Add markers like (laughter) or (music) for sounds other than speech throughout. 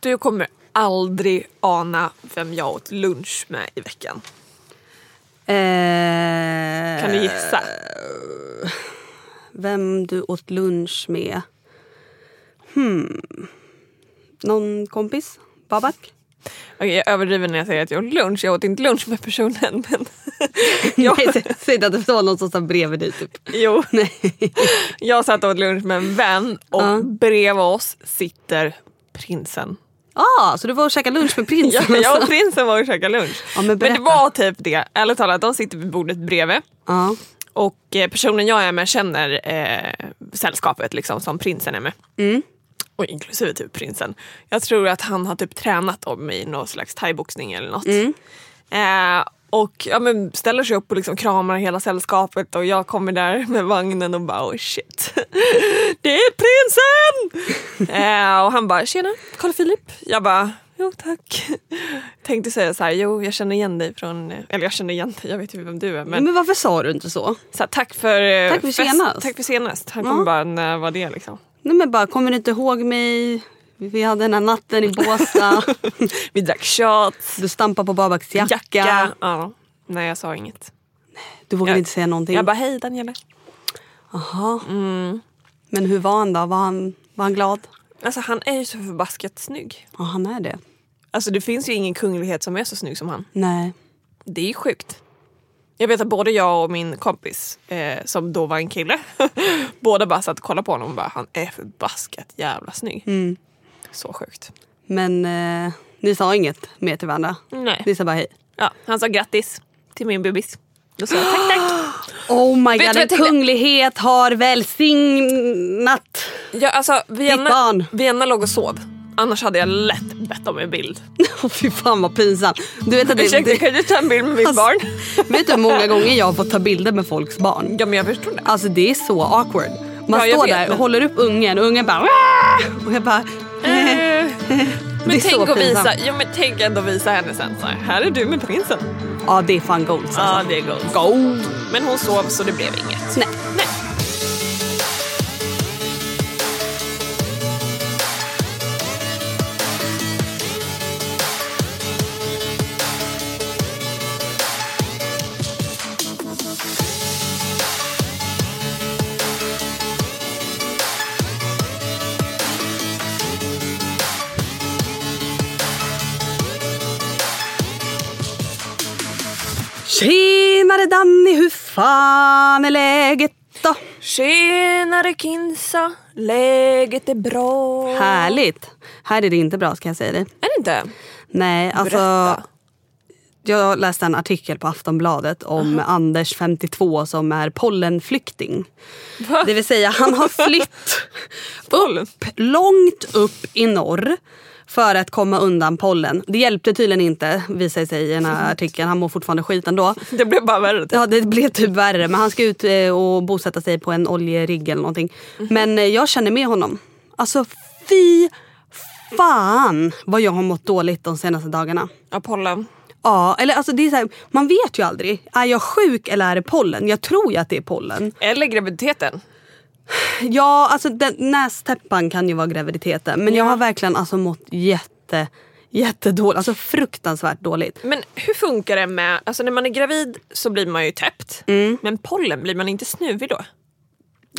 Du kommer aldrig ana vem jag åt lunch med i veckan. Eh, Kan du gissa? Vem du åt lunch med? Hmm. Någon kompis? Babak? Okej, jag överdriver när jag säger att jag åt lunch. Jag åt inte lunch med personen. Men (laughs) jag, Nej, sä- säg inte att det var någon som satt bredvid dig typ. jo, Nej. jag satt och åt lunch med en vän och Ja. bredvid oss sitter prinsen. Ah, så du var och käkade lunch med (laughs) prinsen? Ja, jag och alltså? prinsen var och käkade lunch. Ja, men men det var typ det. Ärligt talat, de sitter vid bordet bredvid. Ja. Och eh, personen jag är med känner eh, sällskapet liksom, som prinsen är med. Mm. Och inklusive typ prinsen. Jag tror att han har typ tränat dem i någon slags thaiboxning eller något. Mm. Eh, och ja, men ställer sig upp och liksom kramar hela sällskapet och jag kommer där med vagnen och bara oh shit. (laughs) Det är prinsen! (laughs) eh, och han bara tjena Carl Philip. Jag bara jo tack. Tänkte säga så här, jo jag känner igen dig från, eller jag känner igen dig, jag vet ju vem du är. Men Men varför sa du inte så? så här, tack för eh, Tack för senast. Tack för senast. Han Ja. kommer bara, när var det liksom? Nej men bara, kommer du inte ihåg mig? Vi hade den här natten i Båstad. (laughs) Vi drack shots, Du stampade på Babaks jacka. jacka. Ja. Nej jag sa inget. Du vågade Jag- inte säga någonting. Jag bara hej Daniela. Jaha. Mm. Men hur var han då? Var han, var han glad? Alltså han är ju så förbaskat snygg. Ja, han är det. Alltså det finns ju ingen kunglighet som är så snygg som han. Nej. Det är ju sjukt. Jag vet att både jag och min kompis, eh, som då var en kille, (laughs) båda bara satt och kollade på honom och bara han är förbaskat jävla snygg. Mm. Så sjukt. Men eh, ni sa inget mer till varandra? Nej. Ni sa bara hej? Ja, han sa grattis till min bebis. Då sa jag tack tack. (gasps) Oh my Vet god, en kunglighet har välsignat. Ja, alltså, Vienna, barn. Vienna låg och sov. Annars hade jag lätt bett om en bild. (laughs) Fy fan vad pinsamt. Du vet, att det, Ursäkta, det, kan du ta en bild med mitt Alltså- barn? (laughs) vet du hur många gånger jag har fått ta bilder med folks barn? Ja men jag förstår det. Alltså det är så awkward. Man Ja, står vet, där och men- håller upp ungen och ungen bara! Och jag bara... Det men tänk att visa, jo, men tänk ändå visa henne sen så här, här är du med prinsen. Ja det är fan goals Ja alltså. det är gold. Gold. Men hon sov så det blev inget. Nej. Tjenare Danny, hur fan är läget då? Tjenare Kinsa, läget är bra. Härligt. Här är det inte bra ska jag säga dig. Är det inte? Nej, alltså. Berätta. Jag läste en artikel på Aftonbladet om Anders 52 som är pollenflykting. Va? Det vill säga han har flytt (laughs) upp, långt upp i norr för att komma undan pollen. Det hjälpte tydligen inte visar sig i den här artikeln. Han mår fortfarande skit ändå. (laughs) Det blev bara värre. Ja det blev typ värre men han ska ut eh, och bosätta sig på en oljerigg eller någonting. Men eh, jag känner med honom. Alltså fy fan vad jag har mått dåligt de senaste dagarna. Ja, pollen. Ja, eller alltså det är så här, man vet ju aldrig. Är jag sjuk eller är det pollen? Jag tror ju att det är pollen. Eller graviditeten. Ja, alltså den, nästäppan kan ju vara graviditeten. Men jag Ja. har verkligen alltså mått jätte, jättedåligt. Alltså fruktansvärt dåligt. Men hur funkar det med, alltså när man är gravid så blir man ju täppt. Men pollen, blir man inte snuvig då?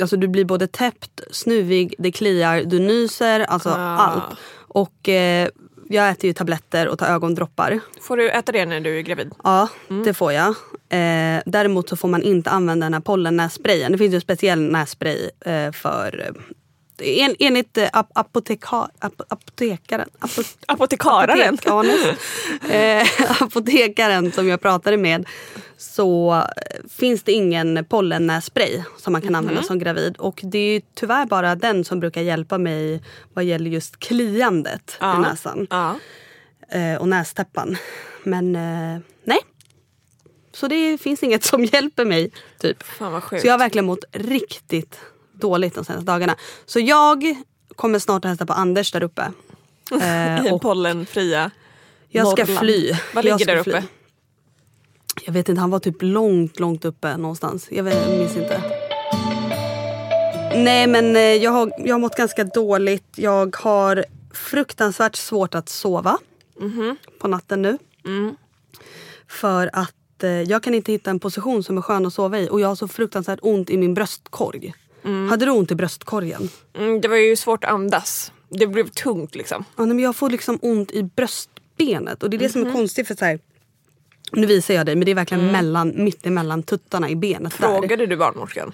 Alltså du blir både täppt, snuvig, det kliar, du nyser, alltså Ah. allt. Och eh, jag äter ju tabletter och tar ögondroppar. Får du äta det när du är gravid? Ja, det får jag. Eh, däremot så får man inte använda den här pollennässprayen. Det finns ju en speciell nässpray eh, för eh, en, enligt eh, ap apoteka, ap apotekaren, apo, Apotekararen? apotekarnes, (laughs) eh, (laughs) apotekaren som jag pratade med så eh, finns det ingen pollennässpray som man kan använda som gravid. Och det är tyvärr bara den som brukar hjälpa mig vad gäller just kliandet Ja. i näsan Ja. eh, och nästäppan. Men eh, nej. Så det finns inget som hjälper mig. typ. Så jag har verkligen mått riktigt dåligt de senaste dagarna. Så jag kommer snart att hälsa på Anders där uppe. (laughs) Eh, I den pollenfria jag ska Norrland. fly. Vad ligger där fly. Jag vet inte, han var typ långt, långt uppe någonstans. Jag, vet, jag minns inte. Nej men eh, jag har, jag har mått ganska dåligt. Jag har fruktansvärt svårt att sova på natten nu. För att eh, jag kan inte hitta en position som är skön att sova i och jag har så fruktansvärt ont i min bröstkorg. Hade du ont i bröstkorgen? Mm, det var ju svårt att andas. Det blev tungt liksom. Ja, men jag får liksom ont i bröstbenet och det är det som är konstigt för så här, nu visar jag dig men det är verkligen mellan, mitt emellan tuttarna i benet. Där. Frågade du barnmorskan?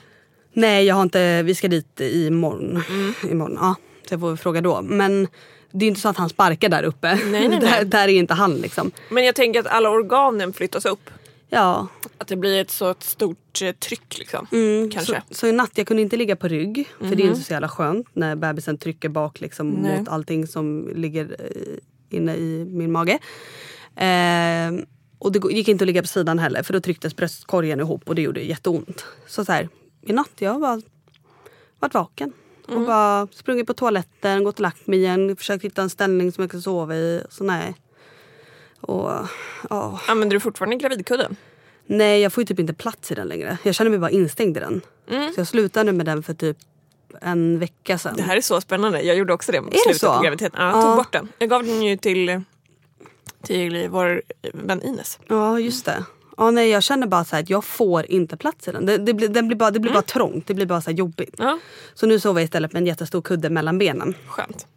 Nej jag har inte, vi ska dit imorgon. imorgon ja, så jag får fråga då. Men det är inte så att han sparkar där uppe. nej, nej. (laughs) där, där är inte han liksom. Men jag tänker att alla organen flyttas upp. Ja, Att det blir ett så stort eh, tryck liksom. Kanske. Så, så i natt jag kunde inte ligga på rygg. För det är inte så jävla skönt när bebisen trycker bak liksom, Nej. mot allting som ligger eh, inne i min mage. Eh, och det gick inte att ligga på sidan heller för då trycktes bröstkorgen ihop och det gjorde jätteont. Så, så här, i natt jag har bara varit vaken. Och bara sprungit på toaletten, gått och lagt mig igen, försökt hitta en ställning som jag kan sova i. Så nej. Och, ja. Använder du fortfarande gravidkudden? Nej, jag får ju typ inte plats i den längre. Jag känner mig bara instängd i den. Så jag slutade med den för typ en vecka sedan. Det här är så spännande. Jag gjorde också det mot slutet på graviditeten. Ja, jag Ja. tog bort den. Jag gav den ju till, till vår vän Ines. Ja, just det. Ja, nej, jag känner bara så här att jag får inte plats i den. Det, det, blir, den blir bara, det blir bara trångt, det blir bara så jobbigt. Ja, Så nu sover jag istället med en jättestor kudde mellan benen. skönt.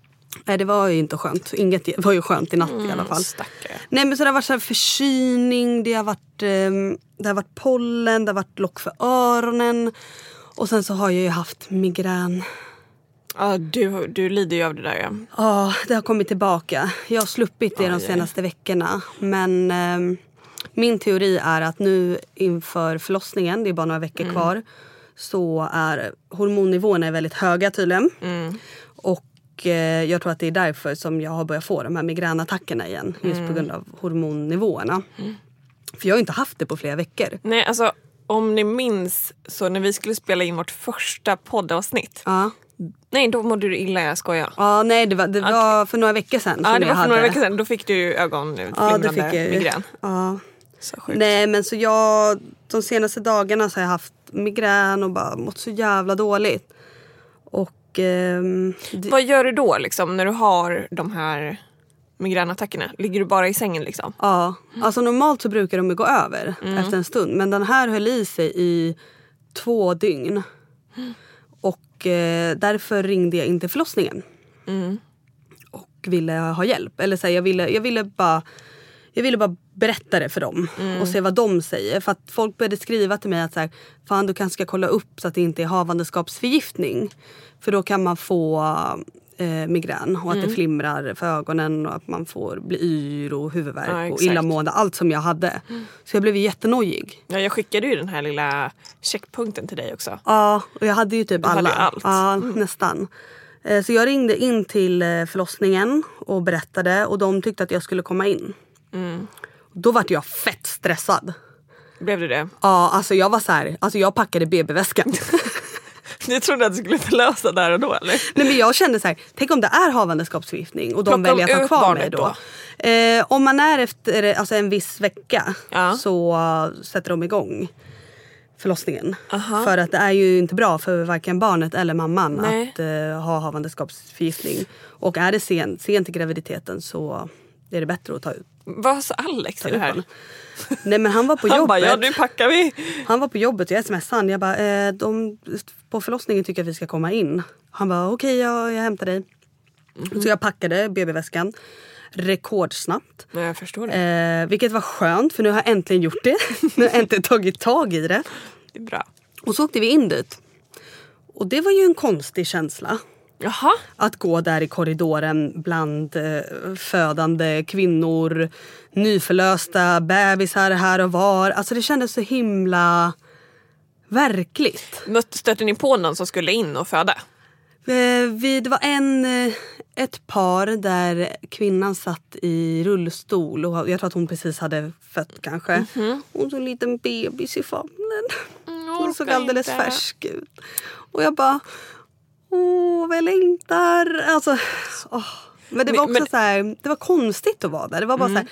Nej, det var ju inte skönt. Inget var ju skönt i natt i alla fall. Stackare. Nej men så det har varit så förkylning, det har varit, ehm, det har varit pollen, det har varit lock för öronen. Och sen så har jag ju haft migrän. Ja, du, du lider ju av det där ja. Ja, det har kommit tillbaka. Jag har sluppit det Aj, de senaste veckorna. Men ehm, min teori är att nu inför förlossningen, det är bara några veckor Mm. kvar, så är hormonnivåerna är väldigt höga tydligen. Mm. Och eh, jag tror att det är därför som jag har börjat få de här migränattackerna igen. Just Mm. på grund av hormonnivåerna. För jag har inte haft det på flera veckor. Nej, alltså om ni minns så när vi skulle spela in vårt första poddavsnitt. Ja. Nej, då mådde du illa, jag skojar. Ja, nej det var, det var för några veckor sedan Ja, det var för några veckor sedan. Då fick du ju Ja, ögonflimrande fick jag migrän. Ja. Så sjukt. Nej men så jag, de senaste dagarna så har jag haft migrän och bara mått så jävla dåligt. Och ehm, det, Vad gör du då liksom när du har de här migränattackerna? Ligger du bara i sängen liksom? ja, alltså normalt så brukar de gå över Mm. efter en stund. Men den här höll i sig i två dygn. Och eh, därför ringde jag in till förlossningen. Mm. Och ville ha hjälp. Eller så här, jag, ville, jag, ville bara, jag ville bara berätta det för dem Mm. och se vad de säger. För att folk började skriva till mig att så här, fan du kanske ska kolla upp så att det inte är havandeskapsförgiftning. För då kan man få eh, migrän och att Mm. det flimrar för ögonen och att man får bli yr och huvudvärk Ja, och. Mm. illamående. Allt som jag hade. Så jag blev jättenojig. Ja, jag skickade ju den här lilla checkpunkten till dig också. Ja, och jag hade ju typ Du hade alla. ju allt. Ja, nästan. Eh, Så jag ringde in till eh, förlossningen och berättade och de tyckte att jag skulle komma in. Mm. Då vart jag fett stressad. Blev du det? Ja, alltså jag var så här, alltså jag packade BB-väskan. (laughs) (laughs) Du trodde att du skulle förlösa där och då eller? Nej men jag kände så här, tänk om det är havandeskapsförgiftning och de Plockar de väljer att ha kvar mig då. då? Eh, om man är efter alltså en viss vecka Ja. så uh, sätter de igång förlossningen. Aha. För att det är ju inte bra för varken barnet eller mamman Nej. att eh, ha havandeskapsförgiftning. Och är det sent, sent i graviditeten så är det bättre att ta ut. Vad sa Alex till det här? Nej men han var på Han jobbet. bara, ja nu packar vi. Han var på jobbet och jag smsade han. Jag bara, eh, de, på förlossningen tycker jag att vi ska komma in. Han bara, okej jag, jag hämtar dig. Så jag packade BB-väskan rekordsnabbt. Ja, jag förstår det. Eh, vilket var skönt för nu har jag äntligen gjort det. (laughs) nu har jag äntligen tagit tag i det. Det är bra. Och så åkte vi in dit. Och det var ju en konstig känsla. Jaha. Att gå där i korridoren bland eh, födande kvinnor, nyförlösta bebisar här och var. Alltså det kändes så himla verkligt. Stötte ni på någon som skulle in och föda? Eh, vi, det var en, eh, ett par där kvinnan satt i rullstol och jag tror att hon precis hade fött kanske. Hon såg en liten bebis i famnen. Hon såg alldeles inte. färsk ut. Och jag bara, åh vad jag längtar. Alltså, åh. Men det var också men- så här, det var konstigt att vara där. Det var bara så här,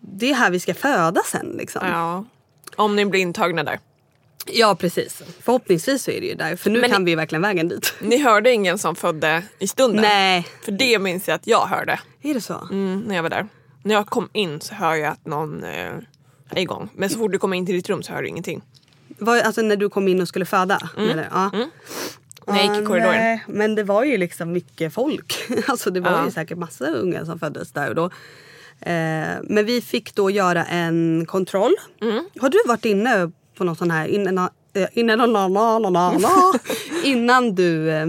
det är här vi ska föda sen liksom. Ja. Om ni blir intagna där. Ja precis. Förhoppningsvis så är det ju där. För nu Men kan ni- vi verkligen vägen dit. Ni hörde ingen som födde i stunden? Nej. För det minns jag att jag hörde Är det så? mm, när jag var där. När jag kom in så hör jag att någon eh, är igång. Men så fort du kommer in till ditt rum så hör du ingenting. Var, alltså när du kom in och skulle föda? Eller? Ja. När jag gick i korridoren. nej, men det var ju liksom mycket folk. (laughs) Alltså det var Ja. ju säkert massa unga som föddes där och då. Eh, men vi fick då göra en kontroll. Mm. Har du varit inne på någon sån här innan, eh, innan, na, na, na, na, na, (laughs) innan du eh,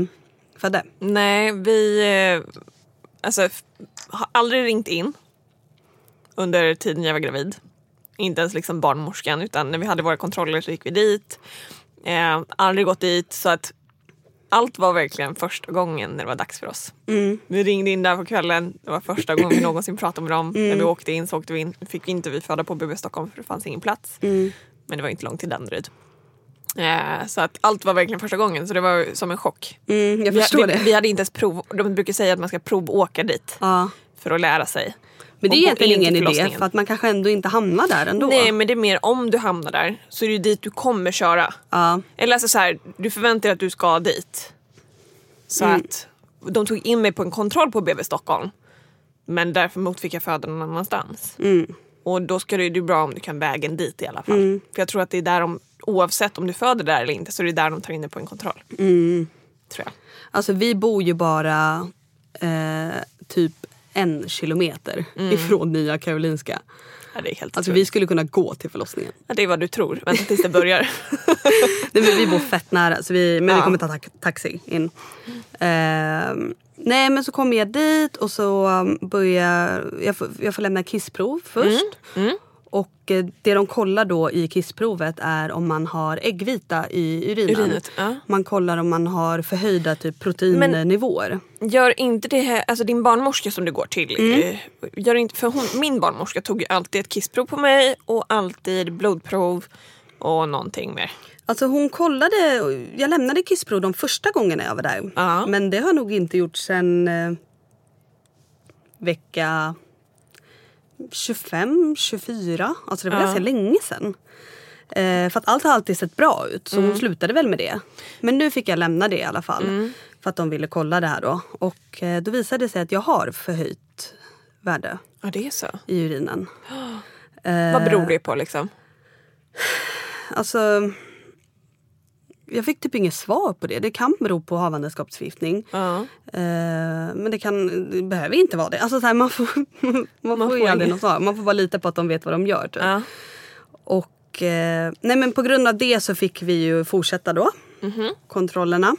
födde? Nej, vi eh, alltså, har aldrig ringt in under tiden jag var gravid. Inte ens liksom barnmorskan utan när vi hade våra kontroller så gick vi dit. Eh, aldrig gått dit så att allt var verkligen första gången när det var dags för oss. Vi ringde in där på kvällen. Det var första gången vi någonsin pratade med dem. När vi åkte in så åkte vi in. fick inte vi föda på BB Stockholm för det fanns ingen plats. Men det var inte långt till Danderyd. Eh, så att allt var verkligen första gången så det var som en chock. Mm, jag Vi, förstår vi, det. vi hade inte ens prov. De brukar säga att man ska provåka dit Ja. för att lära sig. Men det är egentligen ingen idé för att man kanske ändå inte hamnar där ändå. Nej men det är mer om du hamnar där så är det dit du kommer köra. Ja. Eller alltså så här, du förväntar dig att du ska dit. Så Mm. att de tog in mig på en kontroll på BB Stockholm. Men därför fick jag föda någon annanstans. Mm. Och då ska det ju bra om du kan vägen dit i alla fall. För jag tror att det är där de, oavsett om du föder där eller inte, så är det där de tar in dig på en kontroll. Mm. Tror jag. Alltså vi bor ju bara eh, typ en kilometer ifrån Nya Karolinska. Ja, det är helt Alltså vi skulle kunna gå till förlossningen. ja, det är vad du tror. Vänta tills det börjar. (laughs) (laughs) Nej, men vi bor fett nära så vi, men vi Ja. kommer ta ta- taxi in. Ehm, nej men så kommer jag dit och så um, börjar jag, får, jag får lämna kissprov först. Och eh, det de kollar då i kissprovet är om man har äggvita i urinen. Urinet, ja. Man kollar om man har förhöjda typ proteinnivåer. Gör inte det här, alltså din barnmorska som du går till. Mm. eh, Gör inte, för hon, min barnmorska tog ju alltid ett kissprov på mig och alltid blodprov och någonting mer. Alltså hon kollade, jag lämnade kissprov de första gångerna jag var där. Ja. Men det har nog inte gjort sen eh, vecka 25, 24. Alltså det var Ja. ganska länge sedan. Eh, för att allt har alltid sett bra ut så Mm. hon slutade väl med det. Men nu fick jag lämna det i alla fall. För att de ville kolla det här då. Och eh, då visade det sig att jag har förhöjt värde Ja det är så. i urinen. (gasps) Vad beror det på liksom? Alltså, jag fick typ inget svar på det. Det kan bero på havandeskapsförgiftning. Eh, men det, kan, det behöver inte vara det. Alltså, så här, man får, (laughs) man får får ju aldrig något svar. Man får bara lita på att de vet vad de gör. Typ. Ja. Och, eh, nej, men på grund av det så fick vi ju fortsätta då. Mhm. Kontrollerna.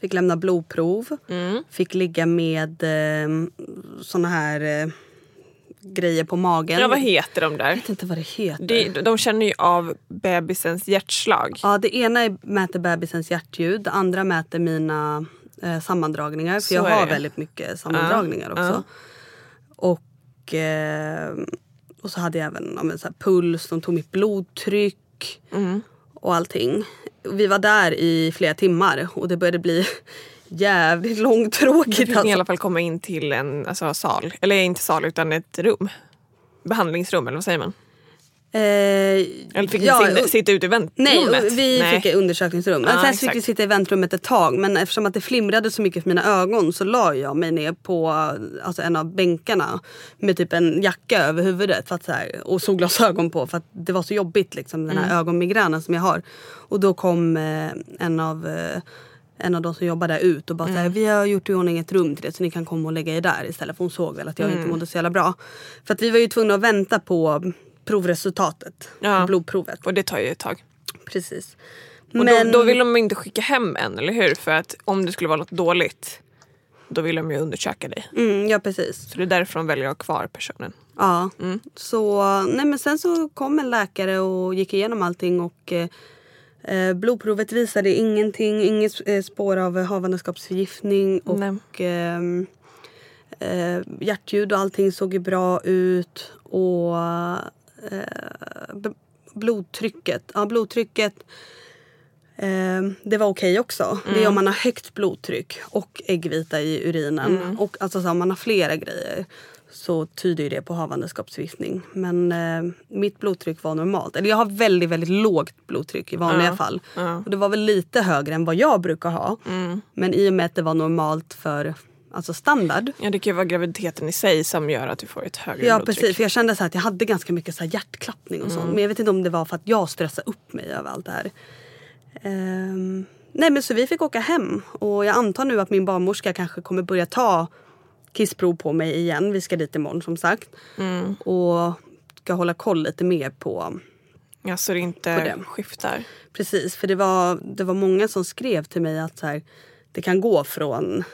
Fick lämna blodprov. Mm. Fick ligga med eh, såna här eh, grejer på magen. ja vad heter de där? Jag vet inte vad det heter. Det, de känner ju av bebisens hjärtslag. Ja, det ena mäter bebisens hjärtljud, det andra mäter mina eh, sammandragningar. För Så jag har det. väldigt mycket sammandragningar Ja, också. Och, eh, och så hade jag även ja, så puls, de tog mitt blodtryck Mm. och allting. Vi var där i flera timmar och det började bli jävligt långtråkigt. fick ni i Alltså. alla fall komma in till en alltså, sal. Eller inte sal utan ett rum. Behandlingsrum eller vad säger man? Eh, Eller fick ni ja, sitta, och- sitta ute i väntrummet? Nej, vi Nej. fick undersökningsrum. Ja, sen så fick vi sitta i väntrummet ett tag. Men eftersom att det flimrade så mycket för mina ögon så la jag mig ner på alltså, en av bänkarna med typ en jacka över huvudet för att, så här, och solglasögon på för att det var så jobbigt liksom, den här Mm. ögonmigränen som jag har. Och då kom eh, en av eh, en av de som jobbar där ut och bara Mm. såhär, vi har gjort i ordning ett rum till det så ni kan komma och lägga er där istället. För hon såg väl att jag Mm. inte mådde så jävla bra. För att vi var ju tvungna att vänta på provresultatet. Ja. Blodprovet. Och det tar ju ett tag. Precis. Och då, då vill de inte skicka hem en, eller hur? För att om det skulle vara något dåligt, då vill de ju undersöka dig. Mm, ja precis. Så det är därför de väljer att ha kvar personen. Ja. Mm. Så, nej men sen så kom en läkare och gick igenom allting och eh, blodprovet visade ingenting, inget eh, spår av havandeskapsförgiftning och ehm, eh, hjärtljud och allting såg ju bra ut och eh, blodtrycket, ja blodtrycket Eh, det var okej också. Det är om man har högt blodtryck och äggvita i urinen. Och alltså så, man har flera grejer så tyder det på havandeskapsförgiftning. Men eh, mitt blodtryck var normalt. Eller jag har väldigt, väldigt lågt blodtryck i vanliga Ja, fall. ja. Och det var väl lite högre än vad jag brukar ha. Mm. Men i och med att det var normalt för alltså standard. Ja, det kan ju vara graviditeten i sig som gör att du får ett högre Ja blodtryck. precis, för jag kände så här att jag hade ganska mycket så hjärtklappning och sånt. Men jag vet inte om det var för att jag stressade upp mig över allt det här. Ehm, nej men så vi fick åka hem och jag antar nu att min barnmorska kanske kommer börja ta kissprov på mig igen. Vi ska dit imorgon som sagt. Och ska hålla koll lite mer på Ja, så det inte det. skiftar. Precis, för det var, det var många som skrev till mig att så här, det kan gå från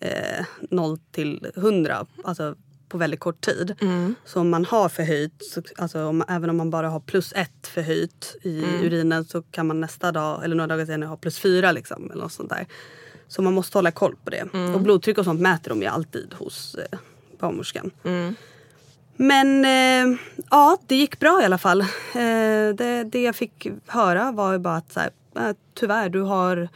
eh, 0 till 100 alltså på väldigt kort tid. Så om man har förhöjt, så, alltså om, även om man bara har plus ett förhöjt i urinen så kan man nästa dag eller några dagar senare ha plus fyra. Liksom, eller något sånt där. Så man måste hålla koll på det. Och blodtryck och sånt mäter de ju alltid hos eh, barnmorskan. Men eh, ja, det gick bra i alla fall. Eh, det, det jag fick höra var bara att så här, eh, tyvärr, du har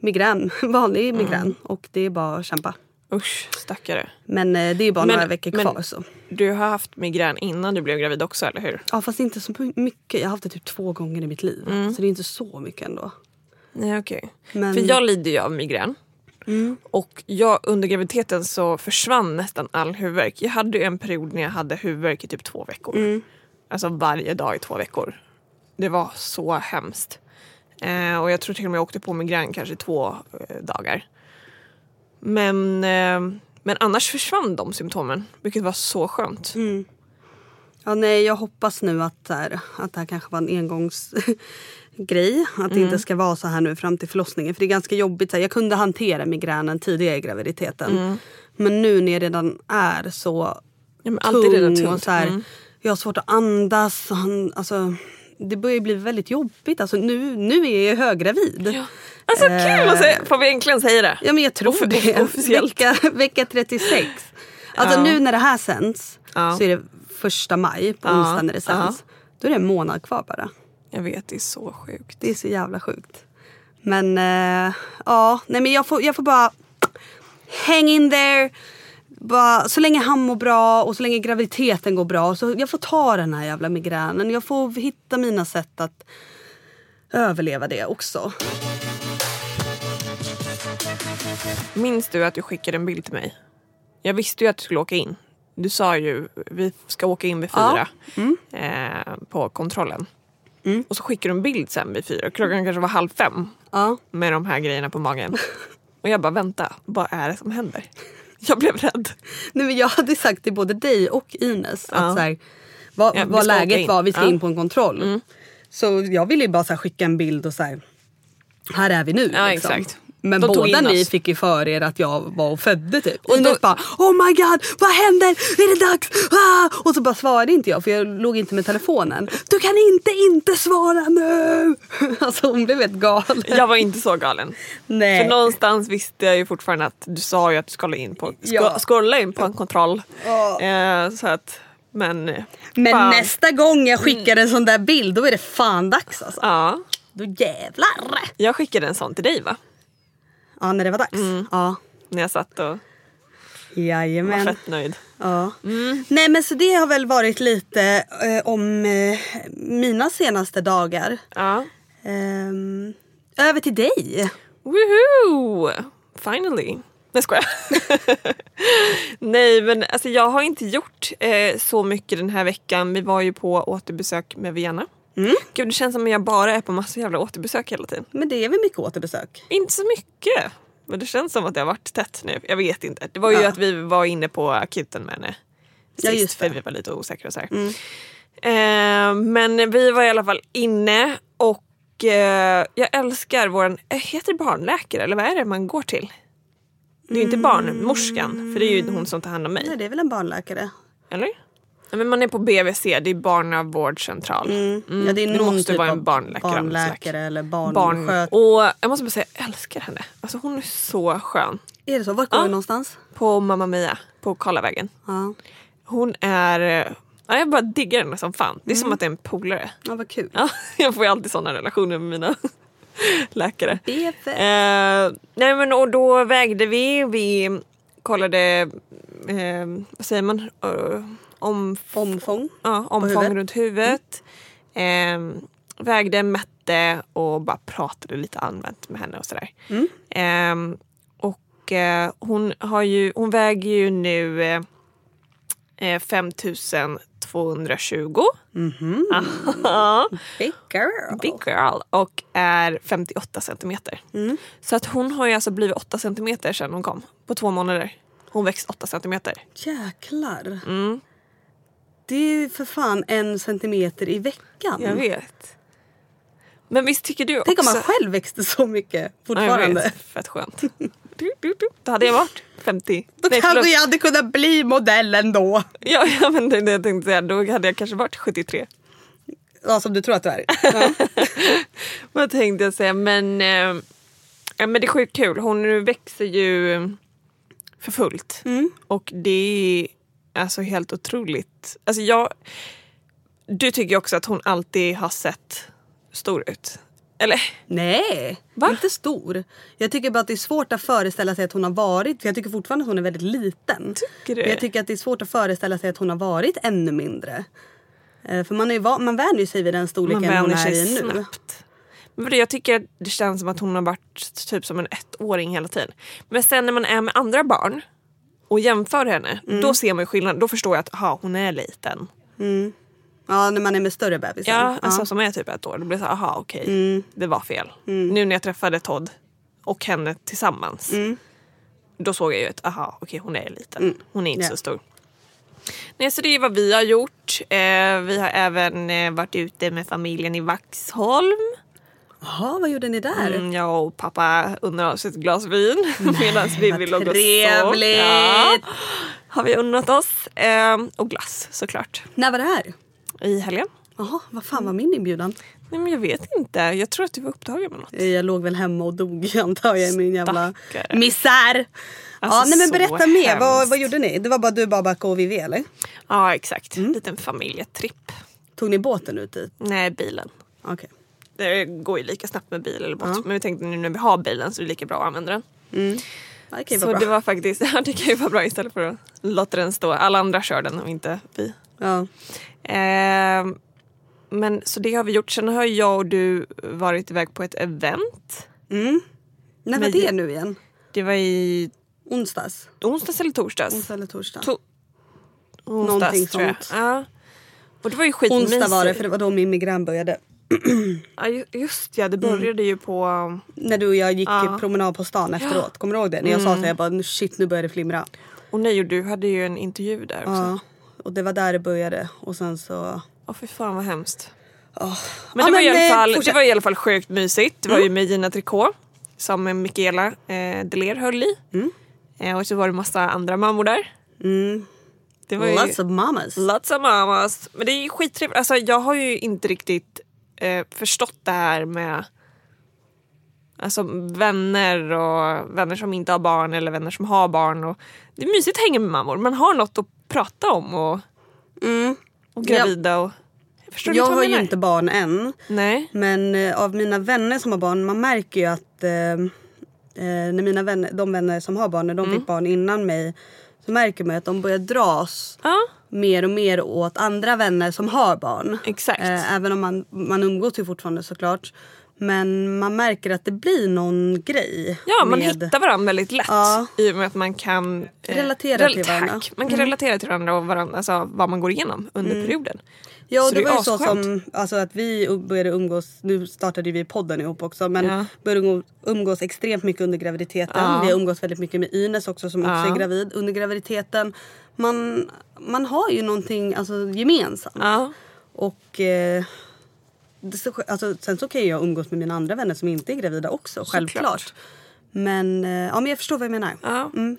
migrän, (laughs) vanlig migrän och det är bara att kämpa. Usch, stackare. Men eh, det är bara Men- några veckor kvar. Så. Du har haft migrän innan du blev gravid också, eller hur? Ja, fast inte så mycket. Jag har haft det typ två gånger i mitt liv. Så det är inte så mycket ändå. Nej, okej. Men- För jag lider ju av migrän. Och jag, under graviditeten så försvann nästan all huvudvärk. Jag hade ju en period när jag hade huvudvärk i typ två veckor. Alltså varje dag i två veckor. Det var så hemskt. Eh, och jag tror till och med jag åkte på migrän kanske två eh, dagar. Men, eh, men annars försvann de symptomen, vilket var så skönt. Ja, nej, jag hoppas nu att, här, att det här kanske var en (laughs) engångsgrej. Att det inte ska vara så här nu fram till förlossningen. För det är ganska jobbigt. Jag kunde hantera migränen tidigare i graviditeten. Men nu när jag redan är så Ja, är redan tung och så här, Mm. jag har svårt att andas. alltså, det börjar bli väldigt jobbigt. Alltså, nu, nu är jag höggravid. Ja. Alltså kul att säga! Får vi äntligen säga det? Ja men jag tror Off- det. off- officiellt. Vecka, vecka 36. Alltså Ja. nu när det här sänds Ja. så är det första maj på Ja. onsdag när det sänds. Då är det en månad kvar bara. Jag vet, det är så sjukt. Det är så jävla sjukt. Men eh, ja, nej men jag får, jag får bara hang in there. Bara, så länge han mår bra och så länge graviditeten går bra. Så jag får ta den här jävla migränen. Jag får hitta mina sätt att överleva det också. Minns du att du skickade en bild till mig? Jag visste ju att du skulle åka in. Du sa ju vi ska åka in vid fyra eh, på kontrollen. Och så skickade du en bild sen vid fyra. Klockan kanske var halv fem Ja. med de här grejerna på magen. (laughs) Och jag bara vänta, vad är det som händer? (laughs) Jag blev rädd. Nej, men jag hade sagt till både dig och Ines Ja. att så här, vad, Ja, vad läget var, vi ska Ja. Mm. in på en kontroll. Så jag ville ju bara så här, skicka en bild och så här, här är vi nu. Ja, liksom. exakt. Men De båda ni fick ju för er att jag var och födde typ. Och då- bara oh my god vad händer? Är det dags? Ah! Och så bara svarade inte jag för jag låg inte med telefonen. Du kan inte inte svara nu! (laughs) alltså hon blev helt galen. Jag var inte så galen. Nej. För någonstans visste jag ju fortfarande att du sa ju att du skulle in på, Ja. skulle in på en kontroll. Ja. Eh, så att, men Men fan. nästa gång jag skickar en sån där bild då är det fan dags alltså. Ja, Då jävlar! jag skickade en sån till dig va? Ja, när det var dags. Mm. Ja. När jag satt och var Jajamän. fett nöjd. Ja. Nej men så det har väl varit lite eh, om eh, mina senaste dagar. Ja. Ehm, över till dig. Woohoo! Finally. Nej jag skojar. (laughs) Nej men alltså jag har inte gjort eh, så mycket den här veckan. Vi var ju på återbesök med Vienna. Mm. Gud det känns som att jag bara är på massa jävla återbesök hela tiden. Men det är väl mycket återbesök? Inte så mycket. Men det känns som att det har varit tätt nu. Jag vet inte. Det var ju Ja. att vi var inne på akuten med henne. Ja, Sist just för det. Mm. vi var lite osäkra och så här. Eh, men vi var i alla fall inne och eh, jag älskar våran, eh, heter det barnläkare eller vad är det man går till? Det är ju inte barnmorskan för det är ju hon som tar hand om mig. Nej det är väl en barnläkare? Eller? Ja, men man är på BVC, det är barnavårdscentral. Ja, det är det någon måste typ vara en barnläkare. barnläkare eller Barn. barnsköt. Och jag måste bara säga, jag älskar henne. Alltså hon är så skön. Är det så? Vart går Ja. du någonstans? På Mamma Mia, på Karlavägen. Ja. Hon är... Ja, jag bara diggar henne som fan. Det är som att det är en polare. ja, vad kul. Ja, (laughs) jag får ju alltid sådana relationer med mina (laughs) läkare. BF. Eh, nej men och då vägde vi, vi kollade eh, vad säger man, uh, om, Omfång. ja, omfång huvudet. runt huvudet. Eh, vägde, mätte och bara pratade lite allmänt med henne och sådär. Mm. Eh, och eh, hon, har ju, hon väger ju nu eh, eh, 5220. Mhm. Aha. Big girl. Big girl. Och är 58 centimeter. Mm. Så att hon har ju alltså blivit 8 centimeter sedan hon kom. På två månader. Hon växt 8 centimeter. Jäklar. Mm, Det är för fan en centimeter i veckan. jag vet. Men visst tycker du Tänk också... om man själv växte så mycket Ja, fortfarande. vet. Fett skönt. Du, du, du. Då hade jag varit 50. Då Nej, kanske jag hade kunnat bli modellen då. Ja, ja men det, det jag tänkte säga. Då hade jag kanske varit 73. Ja, som du tror att du är. (laughs) Ja. Vad tänkte jag säga? Men, eh, ja, men det är sjukt kul. Hon växer ju för fullt. Mm. Och det är alltså helt otroligt. Alltså jag, du tycker också att hon alltid har sett stor ut. Eller? Nej, Va? inte stor. Jag tycker bara att det är svårt att föreställa sig att hon har varit, för jag tycker fortfarande att hon är väldigt liten. Tycker du? Men jag tycker att det är svårt att föreställa sig att hon har varit ännu mindre. Eh, För man, är man vänjer sig vid den Man storleken hon är i nu. snabbt. Men jag tycker det känns som att hon har varit typ som en ettåring hela tiden. Men sen när man är med andra barn och jämför henne, Mm. då ser man ju skillnad. Då förstår jag att aha, hon är liten. Ja, när man är med större bebisar. Ja, alltså som är typ ett år. Då blir det så aha okej, Mm. det var fel. Nu när jag träffade Todd och henne tillsammans. Mm. Då såg jag ju att aha, okej hon är liten. Hon är inte Ja. så stor. Nej, så det är vad vi har gjort. Eh, vi har även eh, varit ute med familjen i Vaxholm. Jaha, vad gjorde ni där? Mm, jag och pappa unnar oss ett glas vin (laughs) medan vi vad vill logga trevligt. Ja, har vi unnat oss. Eh, och glass såklart. När var det här? I helgen. Jaha, vad fan var min inbjudan? Nej, men jag vet inte. Jag tror att du var upptagen med något. Jag låg väl hemma och dog (laughs) antar jag i min jävla Stackare. misär. ja, Alltså, nej men berätta mer. Vad, vad gjorde ni? Det var bara du, Babak och Vivi eller? Ja exakt. Mm. En liten familjetripp. Tog ni båten ut dit? Nej bilen. Okej. Det går ju lika snabbt med bil eller båt. Ja. Men vi tänkte nu när vi har bilen så är det lika bra att använda den. Ja, det kan ju så vara det bra. var faktiskt, (laughs) ja, det kan ju vara bra istället för att låta den stå. Alla andra kör den och inte vi. Ja. Ehm, men så det har vi gjort. Sen har jag och du varit iväg på ett event. Mm. När var det nu igen? Det var i Onsdags? onsdags eller torsdags? Onsdag eller torsdag? To- Någonting onsdags tror jag. sånt. Ja. Och det var ju skitmysigt. Onsdag var det för det var då min migrän började. Ja, ju- just ja, det började ju på... När du och jag gick Ja. promenad på stan efteråt. Kommer du ihåg det? När jag sa så jag bara shit nu börjar det flimra. Och nej, och du hade ju en intervju där också. Ja. Och det var där det började. Och sen så... Åh fy fan vad hemskt. Oh. Men, det, var i alla eh, fall, det var i alla fall sjukt mysigt. Det var ju med Gina Tricot som Mikaela eh, Deler höll i. Eh, och så var det massa andra mammor där. Mm. Var ju Lots of mamas. lots of mamas. Men det är ju skittrevligt. Alltså, jag har ju inte riktigt eh, förstått det här med Alltså vänner och vänner som inte har barn eller vänner som har barn. Och det är mysigt att hänga med mammor. Man har något att prata om och, Mm. och gravida. Och, Jag vad har jag ju inte barn än. Nej. Men eh, av mina vänner som har barn, man märker ju att eh, eh, när mina vänner, de vänner som har barn, när de Mm. fick barn innan mig så märker man att de börjar dras Ja, mer och mer åt andra vänner som har barn. exakt. Eh, även om man, man umgås ju fortfarande såklart. Men man märker att det blir någon grej. Ja, man med, hittar varandra väldigt lätt Ja. i och med att man kan eh, Relatera till varandra. Mm. Man kan relatera till varandra och varandra, alltså, vad man går igenom under perioden. Ja, Så det, var ju så som alltså, att vi började umgås, nu startade vi podden ihop också, men Ja. började umgås, extremt mycket under graviditeten. Ja. Vi har umgås väldigt mycket med Ines också som också är gravid under graviditeten. Man, man har ju någonting alltså, gemensamt. Och eh, alltså, sen så kan jag umgås med mina andra vänner som inte är gravida också, självklart. Men, eh, ja, men jag förstår vad jag menar. Ja. Mm.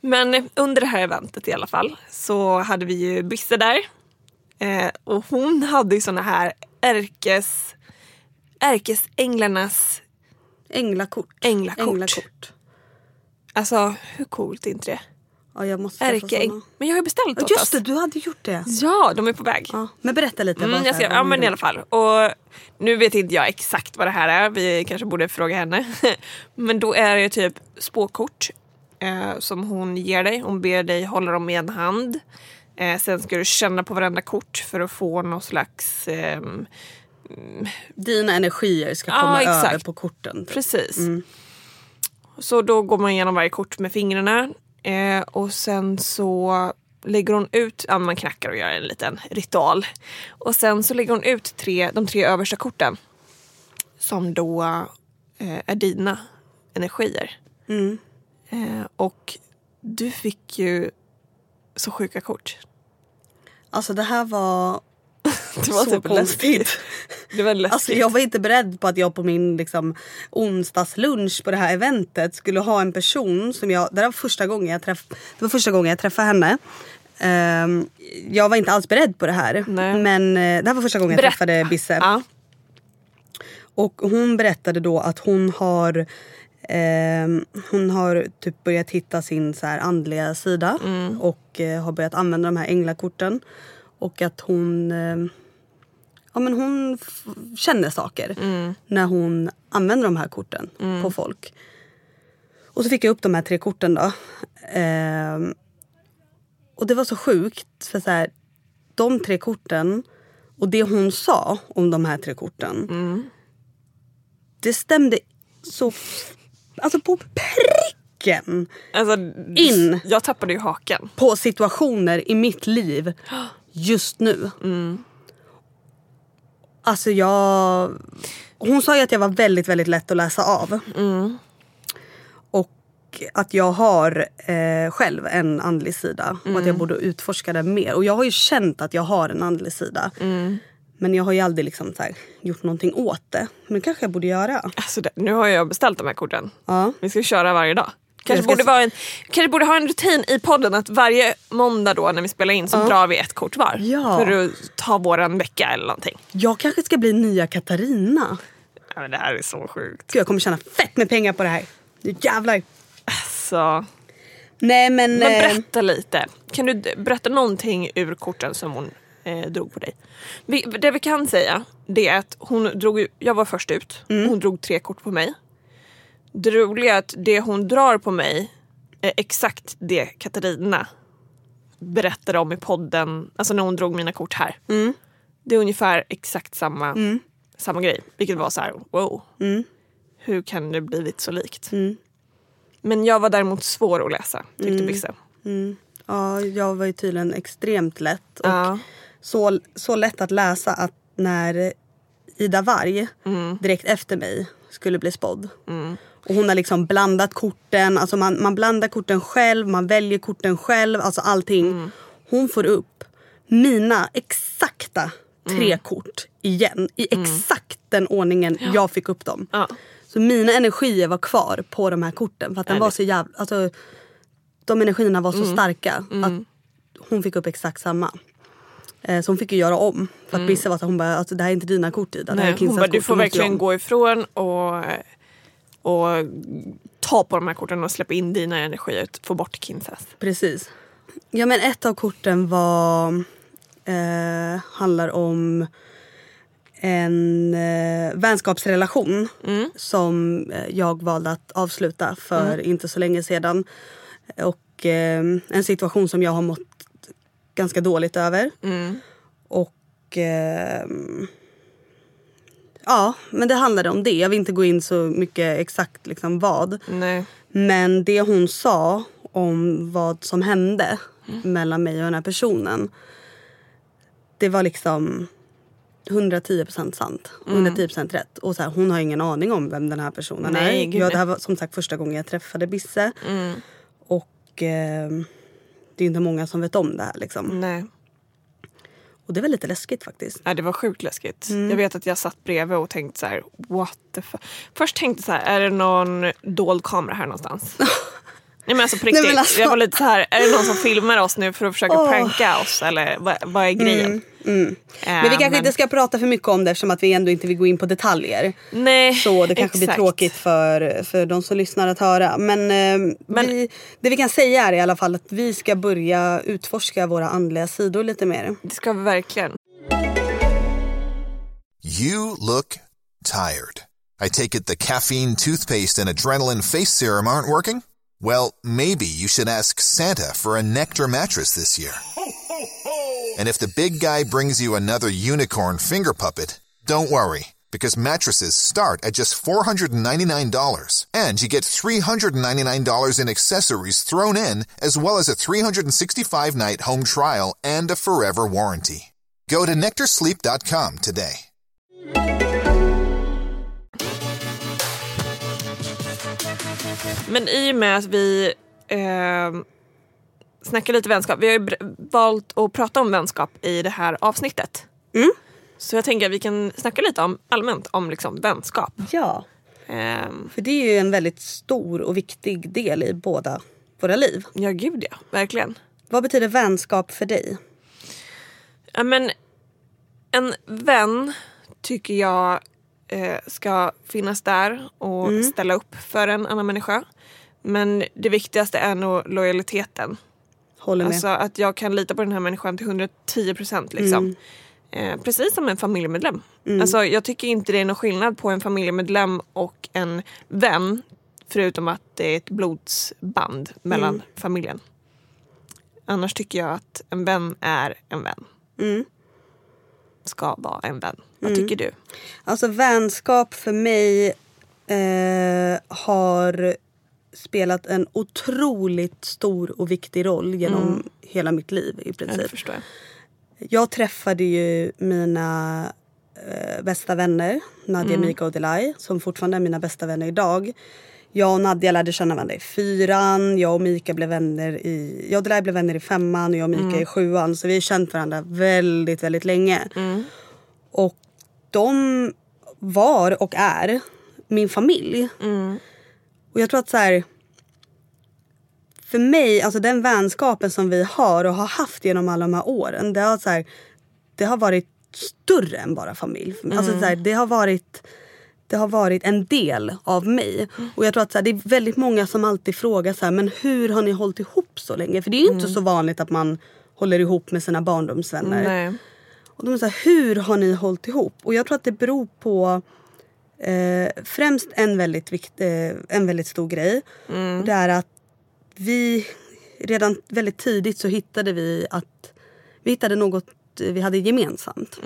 Men under det här eventet i alla fall så hade vi ju Bisse där. Eh, och hon hade ju såna här ärkes, ärkesänglarnas Änglakort. änglakort. Änglakort. Alltså hur coolt är inte det? Ja, jag måste Ärkeäng. Men jag har ju beställt åt Just oss. det, du hade gjort det. Ja, de är på väg. Ja, men berätta lite. Mm, jag ska, ja men i alla fall. Och nu vet inte jag exakt vad det här är. Vi kanske borde fråga henne. (laughs) men då är det typ spåkort eh, som hon ger dig. Hon ber dig hålla dem i en hand. Eh, sen ska du känna på varenda kort för att få någon slags... ehm, Dina energier ska komma exakt. över på korten. precis. Så då går man igenom varje kort med fingrarna. Eh, och sen så lägger hon ut, ja man knackar och gör en liten ritual. Och sen så lägger hon ut tre, de tre översta korten. Som då eh, är dina energier. Mm. Eh, och du fick ju så sjuka kort. Alltså det här var (laughs) Det var så typ konstigt. Det var läskigt. Alltså jag var inte beredd på att jag på min liksom, onsdagslunch på det här eventet skulle ha en person som jag... Det, var första gången jag träff, det var första gången jag träffade henne. Ehm, jag var inte alls beredd på det här. Nej. Men eh, det här var första gången jag Berätta. träffade Bisse. Ja. Och hon berättade då att hon har ehm, hon har typ börjat hitta sin så här andliga sida och eh, har börjat använda de här änglakorten. Och att hon, eh, ja, men hon känner saker när hon använder de här korten på folk. Och så fick jag upp de här tre korten då. Ehm, och det var så sjukt. För så här, de tre korten och det hon sa om de här tre korten. Det stämde så... Alltså på pricken Alltså, In. Jag tappade ju haken. på situationer i mitt liv just nu. Alltså jag... Hon sa ju att jag var väldigt, väldigt lätt att läsa av. Och att jag har eh, själv en andlig sida och att jag borde utforska den mer. Och jag har ju känt att jag har en andlig sida. Men jag har ju aldrig liksom här, gjort någonting åt det. Men det kanske jag borde göra. Alltså, det, nu har jag beställt de här korten. Ja. Vi ska köra varje dag. Kanske borde, vara en, kanske borde ha en rutin i podden att varje måndag då när vi spelar in så drar vi ett kort var. Ja. För att ta våran vecka eller någonting. Jag kanske ska bli nya Katarina. Ja, men det här är så sjukt. Gud, jag kommer tjäna fett med pengar på det här. Nu jävlar. Så, Nej men... men eh, berätta lite. Kan du berätta någonting ur korten som hon eh, drog på dig? Vi, det vi kan säga det är att hon drog, jag var först ut. Hon drog tre kort på mig. Det roliga är att det hon drar på mig är exakt det Katarina berättade om i podden, alltså när hon drog mina kort här. Det är ungefär exakt samma, samma grej. Vilket var så här, wow. Hur kan det blivit så likt? Men jag var däremot svår att läsa, tyckte Bisse. Ja, jag var ju tydligen extremt lätt. Och Ja. Så, så lätt att läsa att när Ida Varg direkt efter mig skulle bli spådd. Och hon har liksom blandat korten, alltså man, man blandar korten själv, man väljer korten själv, alltså allting. Hon får upp mina exakta tre kort igen. I exakt den ordningen jag fick upp dem. Ja. Så mina energier var kvar på de här korten. För att den var så jävla... Alltså, de energierna var så starka att hon fick upp exakt samma. Eh, Så hon fick ju göra om. För att Bisse var så hon bara, alltså, det här är inte dina kort Ida. Det här är Nej, hon bara, du får verkligen om." gå ifrån och, och ta på de här korten och släppa in dina energier. Få bort Kinsas. Precis. Ja men ett av korten var... Eh, handlar om en eh, vänskapsrelation som eh, jag valde att avsluta för inte så länge sedan. Och eh, en situation som jag har mått ganska dåligt över. Och... Eh, ja, men det handlade om det. Jag vill inte gå in så mycket exakt liksom vad. Nej. Men det hon sa om vad som hände mellan mig och den här personen. Det var liksom 110% sant. 110% rätt. Och så här, hon har ingen aning om vem den här personen Nej, är. gud, Ja, det här var som sagt första gången jag träffade Bisse. Och eh, det är inte många som vet om det här. Liksom. Nej. Och det var lite läskigt faktiskt. Ja, det var sjukt läskigt. Jag vet att jag satt bredvid och tänkte så här, what the fuck. Först tänkte jag så här, är det någon dold kamera här någonstans? (laughs) Nej men alltså på Nej, riktigt. men alltså- Jag var lite så här, är det någon som filmar oss nu för att försöka pranka oss? Eller vad, vad är grejen? Men vi kanske inte ska prata för mycket om det eftersom att vi ändå inte vill gå in på detaljer. Nej, Så det kanske blir exakt. tråkigt för, för de som lyssnar att höra. Men, eh, Men- vi, det vi kan säga är i alla fall att vi ska börja utforska våra andliga sidor lite mer. Det ska vi verkligen. You look tired. I take it the caffeine, toothpaste, and adrenaline face serum aren't working? Well, maybe you should ask Santa for a Nectar mattress this year. And if the big guy brings you another unicorn finger puppet, don't worry, because mattresses start at just $499. And you get $399 in accessories thrown in, as well as a 365 night home trial and a forever warranty. Go to NectarSleep.com today. Men i och med att vi eh, snackar lite vänskap. Vi har ju valt att prata om vänskap i det här avsnittet. Så jag tänker att vi kan snacka lite om, allmänt om liksom vänskap. Ja, Ehm, för det är ju en väldigt stor och viktig del i båda våra liv. ja, gud ja. Verkligen. Vad betyder vänskap för dig? Ja, men en vän tycker jag eh, ska finnas där och ställa upp för en annan människa. Men det viktigaste är nog lojaliteten. Håller med. Alltså att jag kan lita på den här människan till 110 procent. Liksom. Eh, precis som en familjemedlem. Alltså, jag tycker inte det är någon skillnad på en familjemedlem och en vän. Förutom att det är ett blodsband mellan familjen. Annars tycker jag att en vän är en vän. Mm. Ska vara en vän. Vad tycker du? Alltså vänskap för mig eh, har spelat en otroligt stor och viktig roll genom hela mitt liv i princip. jag. Jag träffade ju mina eh, bästa vänner, Nadia, Mika och Delay, som fortfarande är mina bästa vänner idag. Jag och Nadia lärde känna varandra i fyran, jag och Mika blev vänner i, jag och Delay blev vänner i femman och jag och Mika i sjuan. Så vi har känt varandra väldigt, väldigt länge. Och de var och är min familj. Och jag tror att så här, för mig, alltså den vänskapen som vi har och har haft genom alla de här åren. Det har, så här, det har varit större än bara familj. för mig. Alltså så här, det, har varit, det har varit en del av mig. Och jag tror att så här, det är väldigt många som alltid frågar så här, men hur har ni hållit ihop så länge? För det är ju inte så vanligt att man håller ihop med sina barndomsvänner. Nej. Och de är så här, hur har ni hållit ihop? Och jag tror att det beror på eh, främst en väldigt, vikt, eh, en väldigt stor grej. Och det är att vi redan väldigt tidigt så hittade vi att vi hittade något vi hade gemensamt.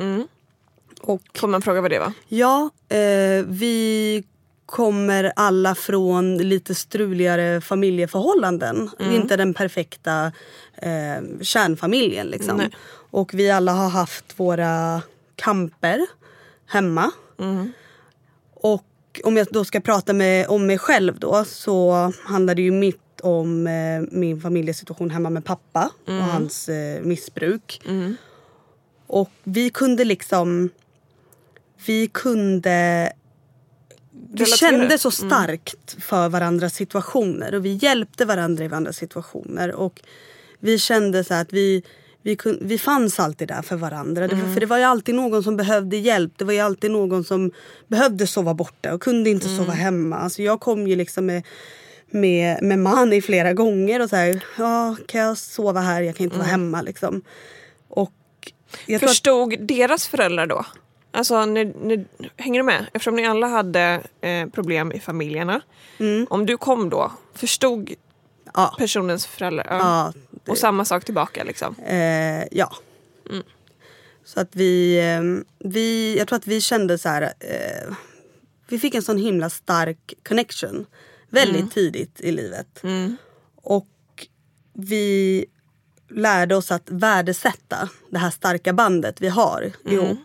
Och Får man fråga vad det var? ja, eh, vi kommer alla från lite struligare familjeförhållanden. Inte den perfekta eh, kärnfamiljen liksom. Nej. Och vi alla har haft våra kamper hemma. Och om jag då ska prata med, om mig själv då så handlar det ju mitt om eh, min familjesituation hemma med pappa och hans eh, missbruk. Och vi kunde liksom... Vi kunde... Vi Relatera. kände så starkt för varandras situationer och vi hjälpte varandra i varandras situationer. Och vi kände så att vi, vi, kun, vi fanns alltid där för varandra. Det, var- för det var ju alltid någon som behövde hjälp. Det var ju alltid någon som behövde sova borta och kunde inte sova hemma. Alltså jag kom ju liksom med, med, med Mani flera gånger och så här, ja, kan jag sova här? Jag kan inte vara hemma liksom. Och tror att, Förstod deras föräldrar då? Alltså, när, när, hänger du med? Eftersom ni alla hade eh, problem i familjerna. Om du kom då, förstod ja, personens föräldrar? Ja. ja, Och samma sak tillbaka liksom? Eh, ja. Så att vi, eh, vi, jag tror att vi kände så här, eh, vi fick en sån himla stark connection väldigt tidigt i livet. Och vi lärde oss att värdesätta det här starka bandet vi har ihop.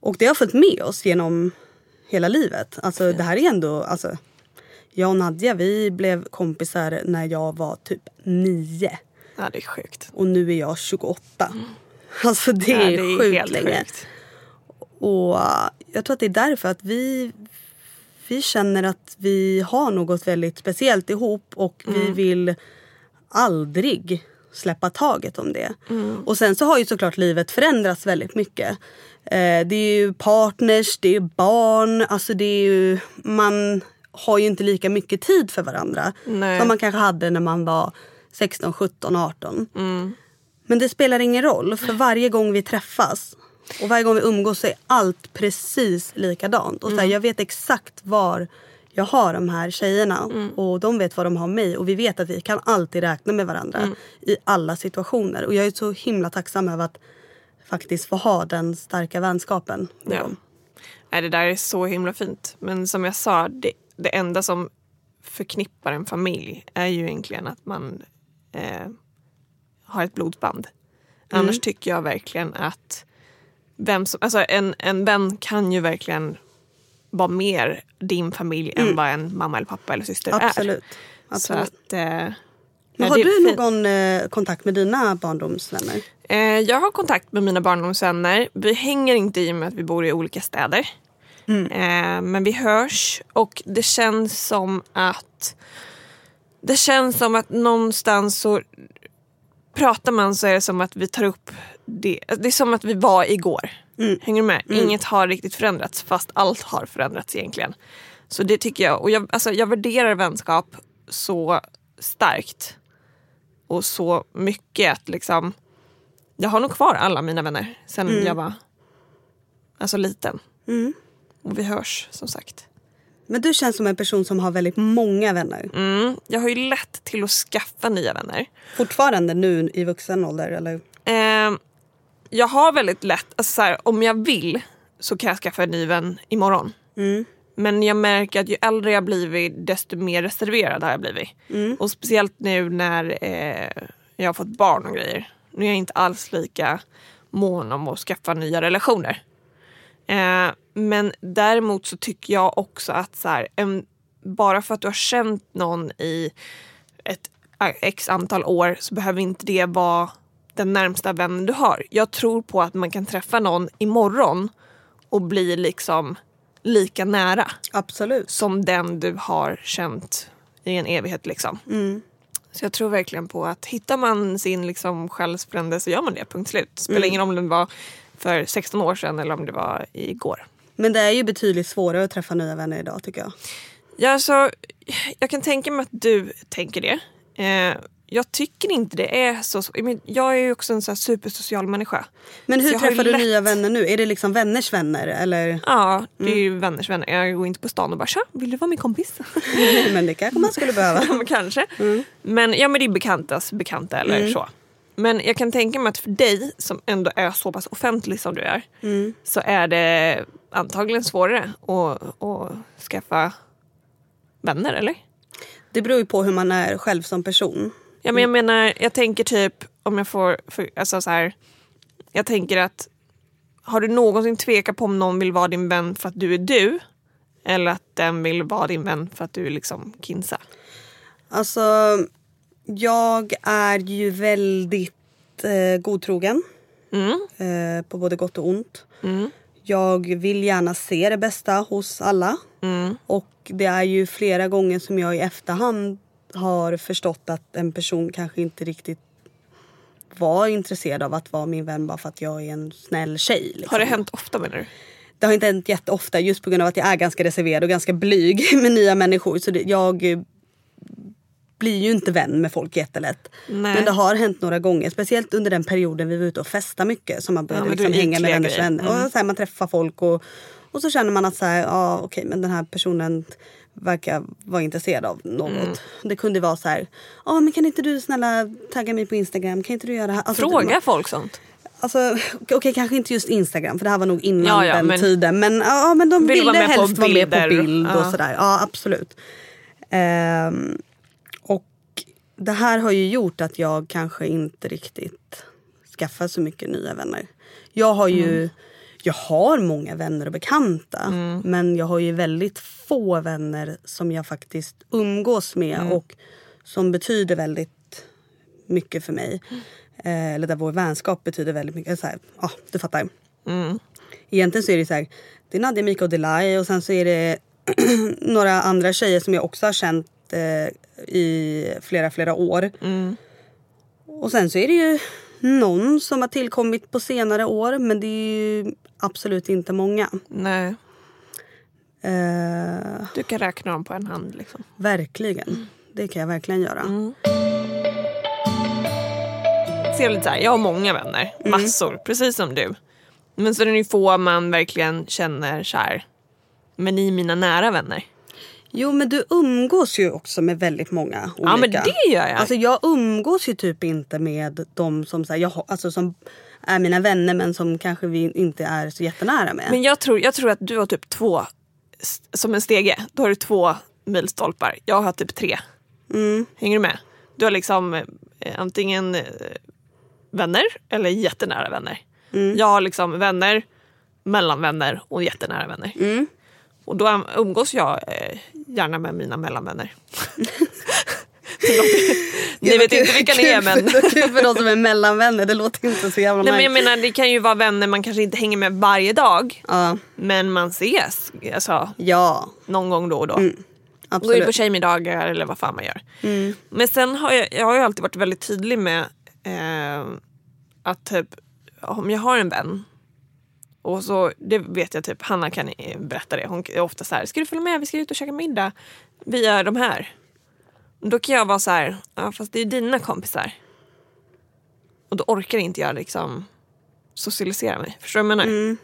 Och det har följt med oss genom hela livet. Alltså det här är ändå, alltså, jag och Nadja vi blev kompisar när jag var typ nio. Ja, det är sjukt. Och nu är jag 28. (laughs) Alltså det Ja, är, sjukt helt länge. sjukt. Och uh, jag tror att det är därför att vi, vi känner att vi har något väldigt speciellt ihop och vi vill aldrig släppa taget om det. Och sen så har ju såklart livet förändrats väldigt mycket. Eh, det är ju partners, det är barn, alltså det är ju, man har ju inte lika mycket tid för varandra Nej. som man kanske hade när man var 16, 17, 18. Men det spelar ingen roll för varje gång vi träffas och varje gång vi umgås så är allt precis likadant. Och så här, Jag vet exakt var jag har de här tjejerna Mm. och de vet vad de har mig och vi vet att vi kan alltid räkna med varandra Mm. i alla situationer. Och jag är så himla tacksam över att faktiskt få ha den starka vänskapen med Ja. dem. Nej, det där är så himla fint. Men som jag sa, det, det enda som förknippar en familj är ju egentligen att man eh, har ett blodsband. Annars tycker jag verkligen att vem som, alltså en, en vän kan ju verkligen vara mer din familj än vad en mamma eller pappa eller syster Absolut. är. Absolut. Så att, eh, Men har du någon eh, kontakt med dina barndomsvänner? Eh, jag har kontakt med mina barndomsvänner. Vi hänger inte i och med att vi bor i olika städer. Eh, men vi hörs och det känns som att det känns som att någonstans så pratar man så är det som att vi tar upp det. Det är som att vi var igår. Hänger du med? Inget har riktigt förändrats fast allt har förändrats egentligen. Så det tycker jag. Och jag, alltså, jag värderar vänskap så starkt och så mycket att liksom jag har nog kvar alla mina vänner sen jag var alltså liten. Och vi hörs som sagt. Men du känns som en person som har väldigt många vänner. Mm, jag har ju lätt till att skaffa nya vänner. Fortfarande nu i vuxen ålder eller? Eh, jag har väldigt lätt, alltså så här, om jag vill så kan jag skaffa en ny vän imorgon. Men jag märker att ju äldre jag blivit desto mer reserverad har jag blivit. Och speciellt nu när eh, jag har fått barn och grejer. Nu är jag inte alls lika mån om att skaffa nya relationer. Eh, men däremot så tycker jag också att så här, en, bara för att du har känt någon i ett x antal år så behöver inte det vara den närmsta vännen du har. Jag tror på att man kan träffa någon imorgon och bli liksom lika nära Absolut. som den du har känt i en evighet. Liksom. Så jag tror verkligen på att hittar man sin liksom själsfrände så gör man det, punkt slut. Spelar ingen roll om det var för 16 år sedan eller om det var igår. Men det är ju betydligt svårare att träffa nya vänner idag tycker jag. Ja, alltså, jag kan tänka mig att du tänker det. Eh, jag tycker inte det är så. Jag är ju också en så supersocial människa. Men hur träffar du lätt- nya vänner nu? Är det liksom vänners vänner eller? Ja, det är ju vänners vänner. Jag går inte på stan och bara “tja, vill du vara min kompis?” (laughs) men det kanske man skulle behöva. (laughs) Kanske. Men, ja, men det är bekantas bekanta eller så. Men jag kan tänka mig att för dig som ändå är så pass offentlig som du är så är det antagligen svårare att, att skaffa vänner, eller? Det beror ju på hur man är själv som person. Ja, men jag menar, jag tänker typ om jag får, för, alltså så här, jag tänker att har du någonsin tvekat på om någon vill vara din vän för att du är du? Eller att den vill vara din vän för att du är liksom Kinsa? Alltså, jag är ju väldigt eh, godtrogen. Eh, på både gott och ont. Jag vill gärna se det bästa hos alla. Och det är ju flera gånger som jag i efterhand har förstått att en person kanske inte riktigt var intresserad av att vara min vän bara för att jag är en snäll tjej. Liksom. Har det hänt ofta menar du? Det har inte hänt jätteofta just på grund av att jag är ganska reserverad och ganska blyg (laughs) med nya människor. Så det, jag blir ju inte vän med folk jättelätt. Nej. Men det har hänt några gånger. Speciellt under den perioden vi var ute och festade mycket. Som man började du liksom hänga med vänners vänner. Och så här, man träffar folk och, och så känner man att så här, ja, okej, men den här personen verkar vara intresserad av något. Mm. Det kunde vara så här, ja men kan inte du snälla tagga mig på Instagram? Kan inte du göra det här? Alltså, Frågar folk sånt? Alltså, okej kanske inte just Instagram för det här var nog innan Ja, ja, den men- tiden. Men, ja, men de Vill ville vara helst vara med på bild och Ja. sådär. Ja absolut. Och det här har ju gjort att jag kanske inte riktigt skaffar så mycket nya vänner. Jag har ju Mm. jag har många vänner och bekanta men jag har ju väldigt få vänner som jag faktiskt umgås med Mm. och som betyder väldigt mycket för mig. Eh, eller där vår vänskap betyder väldigt mycket. Så här, ja, du fattar. Egentligen så är det så här, det är Nadia, Mika och Delay och sen så är det (clears throat) några andra tjejer som jag också har känt eh, i flera, flera år. Och sen så är det ju någon som har tillkommit på senare år men det är ju absolut inte många. Nej, Eh, du kan räkna dem på en hand. Liksom. verkligen. Det kan jag verkligen göra. Ser lite så här, jag har många vänner, massor, precis som du. Men så är det ju få man verkligen känner så här, men ni är mina nära vänner. Jo men du umgås ju också med väldigt många olika. Ja men det gör jag. Alltså jag umgås ju typ inte med de som, så här, jag, har- alltså, som är mina vänner men som kanske vi inte är så jättenära med. Men jag tror, jag tror att du har typ två, s- som en stege, då har du två milstolpar. Jag har typ tre. Mm. Hänger du med? Du har liksom eh, antingen eh, vänner eller jättenära vänner. Mm. Jag har liksom vänner, mellanvänner och jättenära vänner. Mm. Och då umgås jag eh, gärna med mina mellanvänner. (laughs) Ni vet inte vilka ni är men... Kul för- de som är mellanvänner, det låter inte så jävla Nej, men jag menar, det kan ju vara vänner man kanske inte hänger med varje dag. Ja, Men man ses alltså, ja någon gång då och då. Mm, Gå ut på. Mm. tjejmiddagar eller vad fan man gör. Men sen har jag, jag har ju alltid varit väldigt tydlig med eh, att typ om jag har en vän och så, det vet jag typ, Hanna kan berätta det. Hon är ofta så här, ska du följa med? Vi ska ut och käka middag. Vi är de här. Då kan jag vara så här, ja fast det är dina kompisar. Och då orkar inte jag liksom socialisera mig. Förstår du vad jag menar? Mm.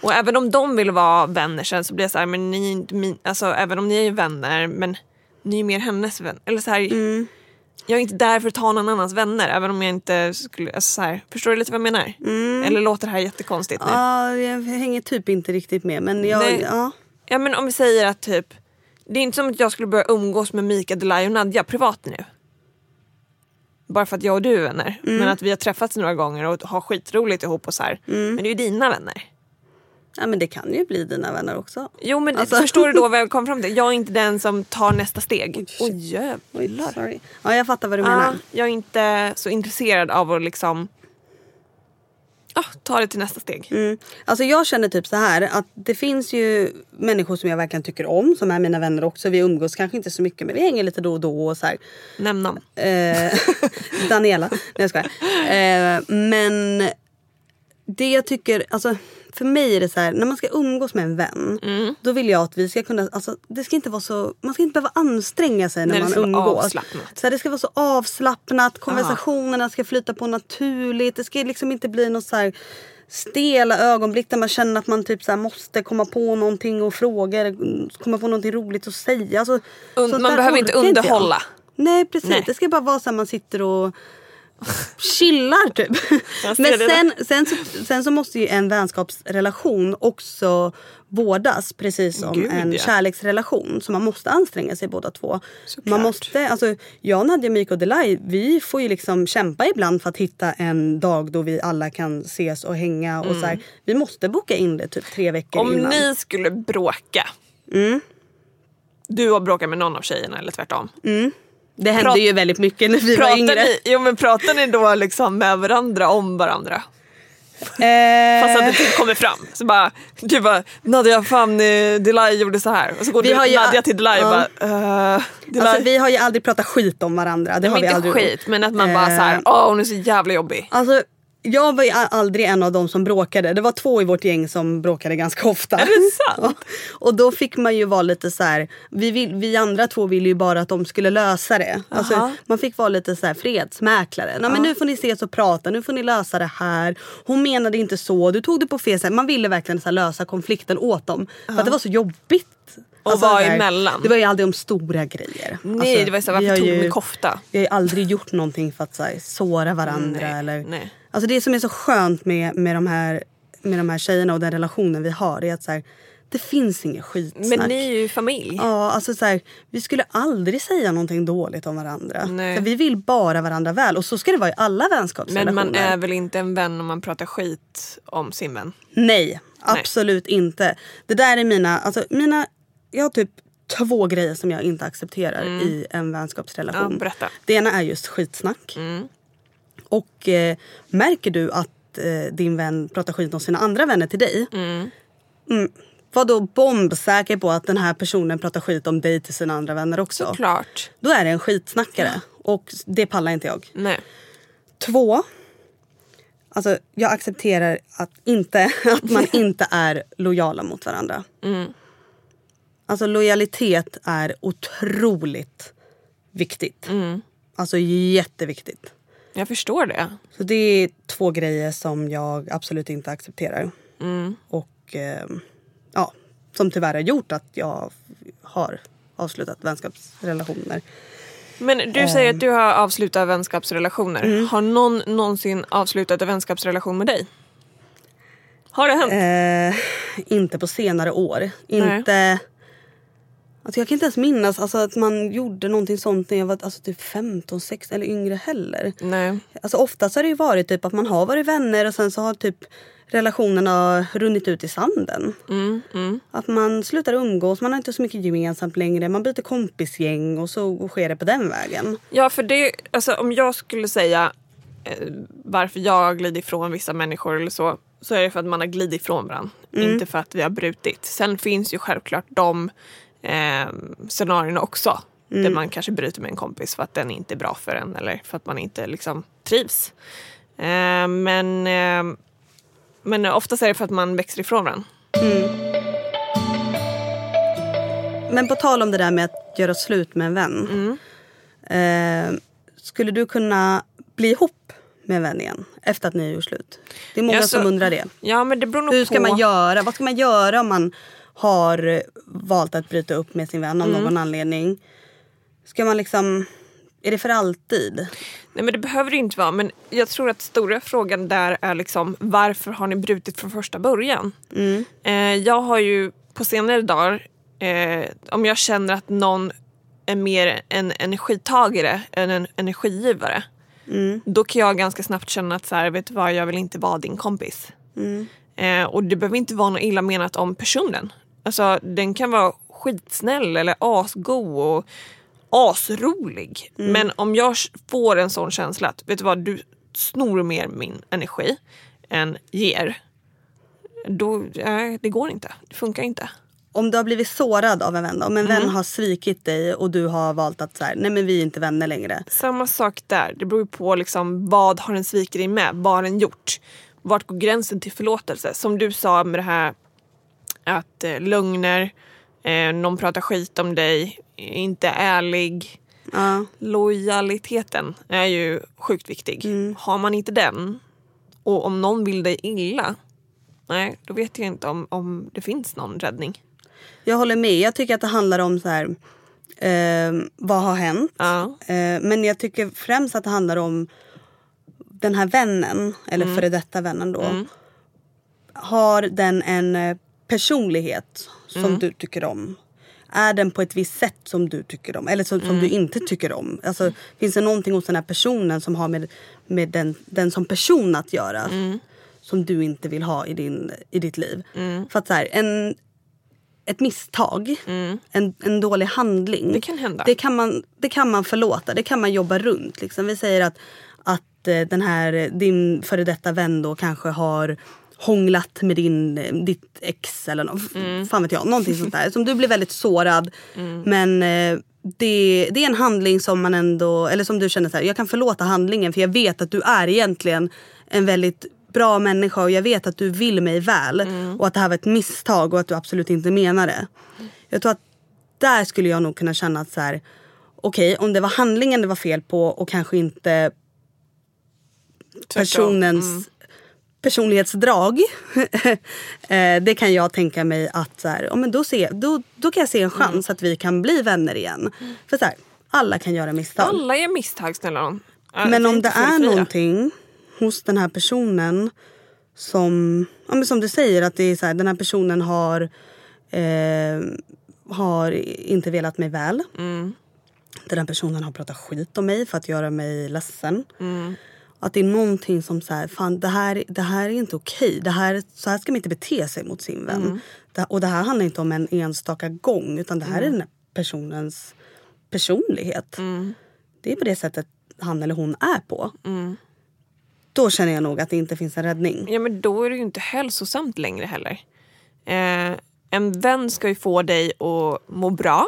Och även om de vill vara vänner sen så blir jag så här, men ni är inte min, alltså även om ni är vänner men ni är mer hennes vän. Eller så här, Mm. Jag är inte där för att ta någon annans vänner även om jag inte skulle, alltså så här, förstår du lite vad jag menar? Eller låter det här jättekonstigt nu? Mm. Ja, jag hänger typ inte riktigt med. Men jag, Nej. ja. Ja men om vi säger att typ, det är inte som att jag skulle börja umgås med Mika, Delay och Nadja privat nu. Bara för att jag och du är vänner. Mm. Men att vi har träffats några gånger och har skitroligt ihop och så här. Mm. Men det är ju dina vänner. Ja, men det kan ju bli dina vänner också. Jo men Alltså- förstår du då vad jag kom fram till? Jag är inte (laughs) den som tar nästa steg. Oj, Oj shit. jävlar. Sorry. Ja, jag fattar vad du Ja, menar. jag är inte så intresserad av att liksom ah, ta det till nästa steg. Mm. Alltså jag känner typ så här att det finns ju människor som jag verkligen tycker om som är mina vänner också. Vi umgås kanske inte så mycket men vi hänger lite då och då och så här. Nämn namn. Eh, (laughs) Daniela. Nej jag skojar. Eh, men det jag tycker, alltså för mig är det så här, när man ska umgås med en vän. Mm. Då vill jag att vi ska kunna, alltså det ska inte vara så, man ska inte behöva anstränga sig när det man umgås. Så här, det ska vara så avslappnat, konversationerna ska flyta på naturligt. Det ska liksom inte bli något så här stela ögonblick där man känner att man typ så måste komma på någonting och fråga, eller komma på någonting roligt att säga. Alltså, Und- man behöver inte underhålla. Nej precis, Nej. det ska bara vara så här man sitter och chillar typ. Men sen, sen, så, sen så måste ju en vänskapsrelation också vårdas precis som Gud, en ja. kärleksrelation. Så man måste anstränga sig båda två. Såklart. Man måste, alltså, jag, Nadja, Miko och Delay, vi får ju liksom kämpa ibland för att hitta en dag då vi alla kan ses och hänga. Och så här, vi måste boka in det typ tre veckor Om innan. ni skulle bråka. Mm. Du har bråkat med någon av tjejerna eller tvärtom. Det hände Prat- ju väldigt mycket när vi var yngre. ni, jo, men pratar ni då liksom med varandra om varandra? Eh, Fast att det typ kommer fram. Så bara, du bara Nadja fan eh, Delay gjorde så här. Och så går Vi du, har ju- Nadja till Delay och ja. bara uh, Delay. Alltså, vi har ju aldrig pratat skit om varandra. Det har men vi inte aldrig skit gjort. men att man bara Eh, så här, åh hon är så jävla jobbig. Alltså, jag var aldrig en av dem som bråkade. Det var två i vårt gäng som bråkade ganska ofta. Är det sant? (laughs) Ja. Och då fick man ju vara lite så här. Vi, vill, vi andra två ville ju bara att de skulle lösa det. Alltså, man fick vara lite så här fredsmäklare. Nej, men nu får ni ses och prata, nu får ni lösa det här. Hon menade inte så, du tog det på fel sätt. Man ville verkligen så lösa konflikten åt dem. För att det var så jobbigt. Och vara så här, emellan. Det var ju aldrig om stora grejer. Nej Alltså, det var så här, varför tog du min kofta? vi har ju aldrig gjort någonting för att så här, såra varandra. Nej, eller, nej. Alltså det som är så skönt med, med, de här, med de här tjejerna och den relationen vi har är att så här, det finns inget skitsnack. Men ni är ju familj. Ja, alltså så här, vi skulle aldrig säga någonting dåligt om varandra. Nej. Vi vill bara varandra väl och så ska det vara i alla vänskapsrelationer. Men man är väl inte en vän om man pratar skit om sin vän? Nej, absolut inte. Det där är mina, alltså mina, jag har typ två grejer som jag inte accepterar i en vänskapsrelation. Ja, berätta. Det ena är just skitsnack. Och eh, märker du att eh, din vän pratar skit om sina andra vänner till dig. Mm, var då bombsäker på att den här personen pratar skit om dig till sina andra vänner också. Såklart. Då är det en skitsnackare. Och det pallar inte jag. Nej. Två. Alltså jag accepterar att, inte, (laughs) att man (laughs) inte är lojala mot varandra. Alltså lojalitet är otroligt viktigt. Alltså jätteviktigt. Jag förstår det. Så det är två grejer som jag absolut inte accepterar. Och eh, ja, som tyvärr har gjort att jag har avslutat vänskapsrelationer. Men du säger att du har avslutat vänskapsrelationer. Har någon någonsin avslutat en vänskapsrelation med dig? Har det hänt? Eh, inte på senare år. Inte... Alltså jag kan inte ens minnas alltså, att man gjorde någonting sånt när jag var alltså, typ 15, 16 eller yngre heller. Nej. Alltså oftast har det ju varit typ att man har varit vänner och sen så har typ relationerna runnit ut i sanden. Mm, Att man slutar umgås, man har inte så mycket gemensamt längre, man byter kompisgäng och så sker det på den vägen. Ja, för det, alltså, om jag skulle säga eh, varför jag glider ifrån vissa människor eller så, så är det för att man har glidit ifrån varandra. Inte för att vi har brutit. Sen finns ju självklart de eh, scenarierna också. Där man kanske bryter med en kompis för att den inte är bra för en eller för att man inte liksom trivs. Eh, men, eh, men oftast är det för att man växer ifrån varandra. Men på tal om det där med att göra slut med en vän. Eh, skulle du kunna bli ihop med en vän igen efter att ni har gjort slut? Det är många Ja, så- som undrar det. Ja, men det beror nog Hur ska på. man göra? Vad ska man göra om man har valt att bryta upp med sin vän av Mm. någon anledning? Ska man liksom... Är det för alltid? Nej men det behöver det inte vara. Men jag tror att stora frågan där är liksom varför har ni brutit från första början? Eh, jag har ju på senare dagar, eh, om jag känner att någon är mer en energitagare än en energigivare. Då kan jag ganska snabbt känna att så här, vet du vad, jag vill inte vara din kompis. Eh, och det behöver inte vara något illa menat om personen. Alltså den kan vara skitsnäll eller asgo och asrolig. Men om jag får en sån känsla att vet du vad, du snor mer min energi än ger. Då, nej, det går inte. Det funkar inte. Om du har blivit sårad av en vän, om en Mm. vän har svikit dig och du har valt att så här, nej men vi är inte vänner längre. Samma sak där. Det beror på liksom, vad har den svikit dig med? Vad har den gjort? Vart går gränsen till förlåtelse? Som du sa med det här att eh, lögner, eh, någon pratar skit om dig, inte är ärlig. Ja. Lojaliteten är ju sjukt viktig. Har man inte den och om någon vill dig illa, nej då vet jag inte om, om det finns någon räddning. Jag håller med. Jag tycker att det handlar om så här, eh, vad har hänt? Ja. Eh, men jag tycker främst att det handlar om den här vännen, eller Mm. före detta vännen då. Har den en eh, personlighet som Mm. du tycker om? Är den på ett visst sätt som du tycker om? Eller som, som Mm. du inte tycker om? Alltså, finns det någonting hos den här personen som har med, med den, den som person att göra? Mm. Som du inte vill ha i, din, i ditt liv? För att så här, en, ett misstag, en, en dålig handling. Mm. Det kan hända. Det kan man, det kan man förlåta, det kan man jobba runt. Liksom. Vi säger att, att eh, den här, eh, din före detta vän då kanske har hånglat med din, eh, ditt ex eller något. Mm. Fan vet jag, någonting sånt där. Som du blir väldigt sårad. Men eh, det, det är en handling som man ändå, eller som du känner så här, jag kan förlåta handlingen för jag vet att du är egentligen en väldigt bra människa och jag vet att du vill mig väl. Och att det här var ett misstag och att du absolut inte menar det. Jag tror att där skulle jag nog kunna känna att så här, okej om det var handlingen det var fel på och kanske inte personens personlighetsdrag. (laughs) eh, det kan jag tänka mig att så här, men då, se, då, då kan jag se en chans att vi kan bli vänner igen. För så här, alla kan göra misstag. Alla gör misstag snälla. Ja, Men om det är någonting hos den här personen som, ja, men som du säger att det är så här, den här personen har, eh, har inte velat mig väl. Den här personen har pratat skit om mig för att göra mig ledsen. Att det är någonting som så här, fan det här, det här är inte okej. Det här, så här ska man inte bete sig mot sin vän. Det, och det här handlar inte om en enstaka gång utan det här är den personens personlighet. Det är på det sättet han eller hon är på. Då känner jag nog att det inte finns en räddning. Ja men då är det ju inte hälsosamt längre heller. Eh, en vän ska ju få dig att må bra.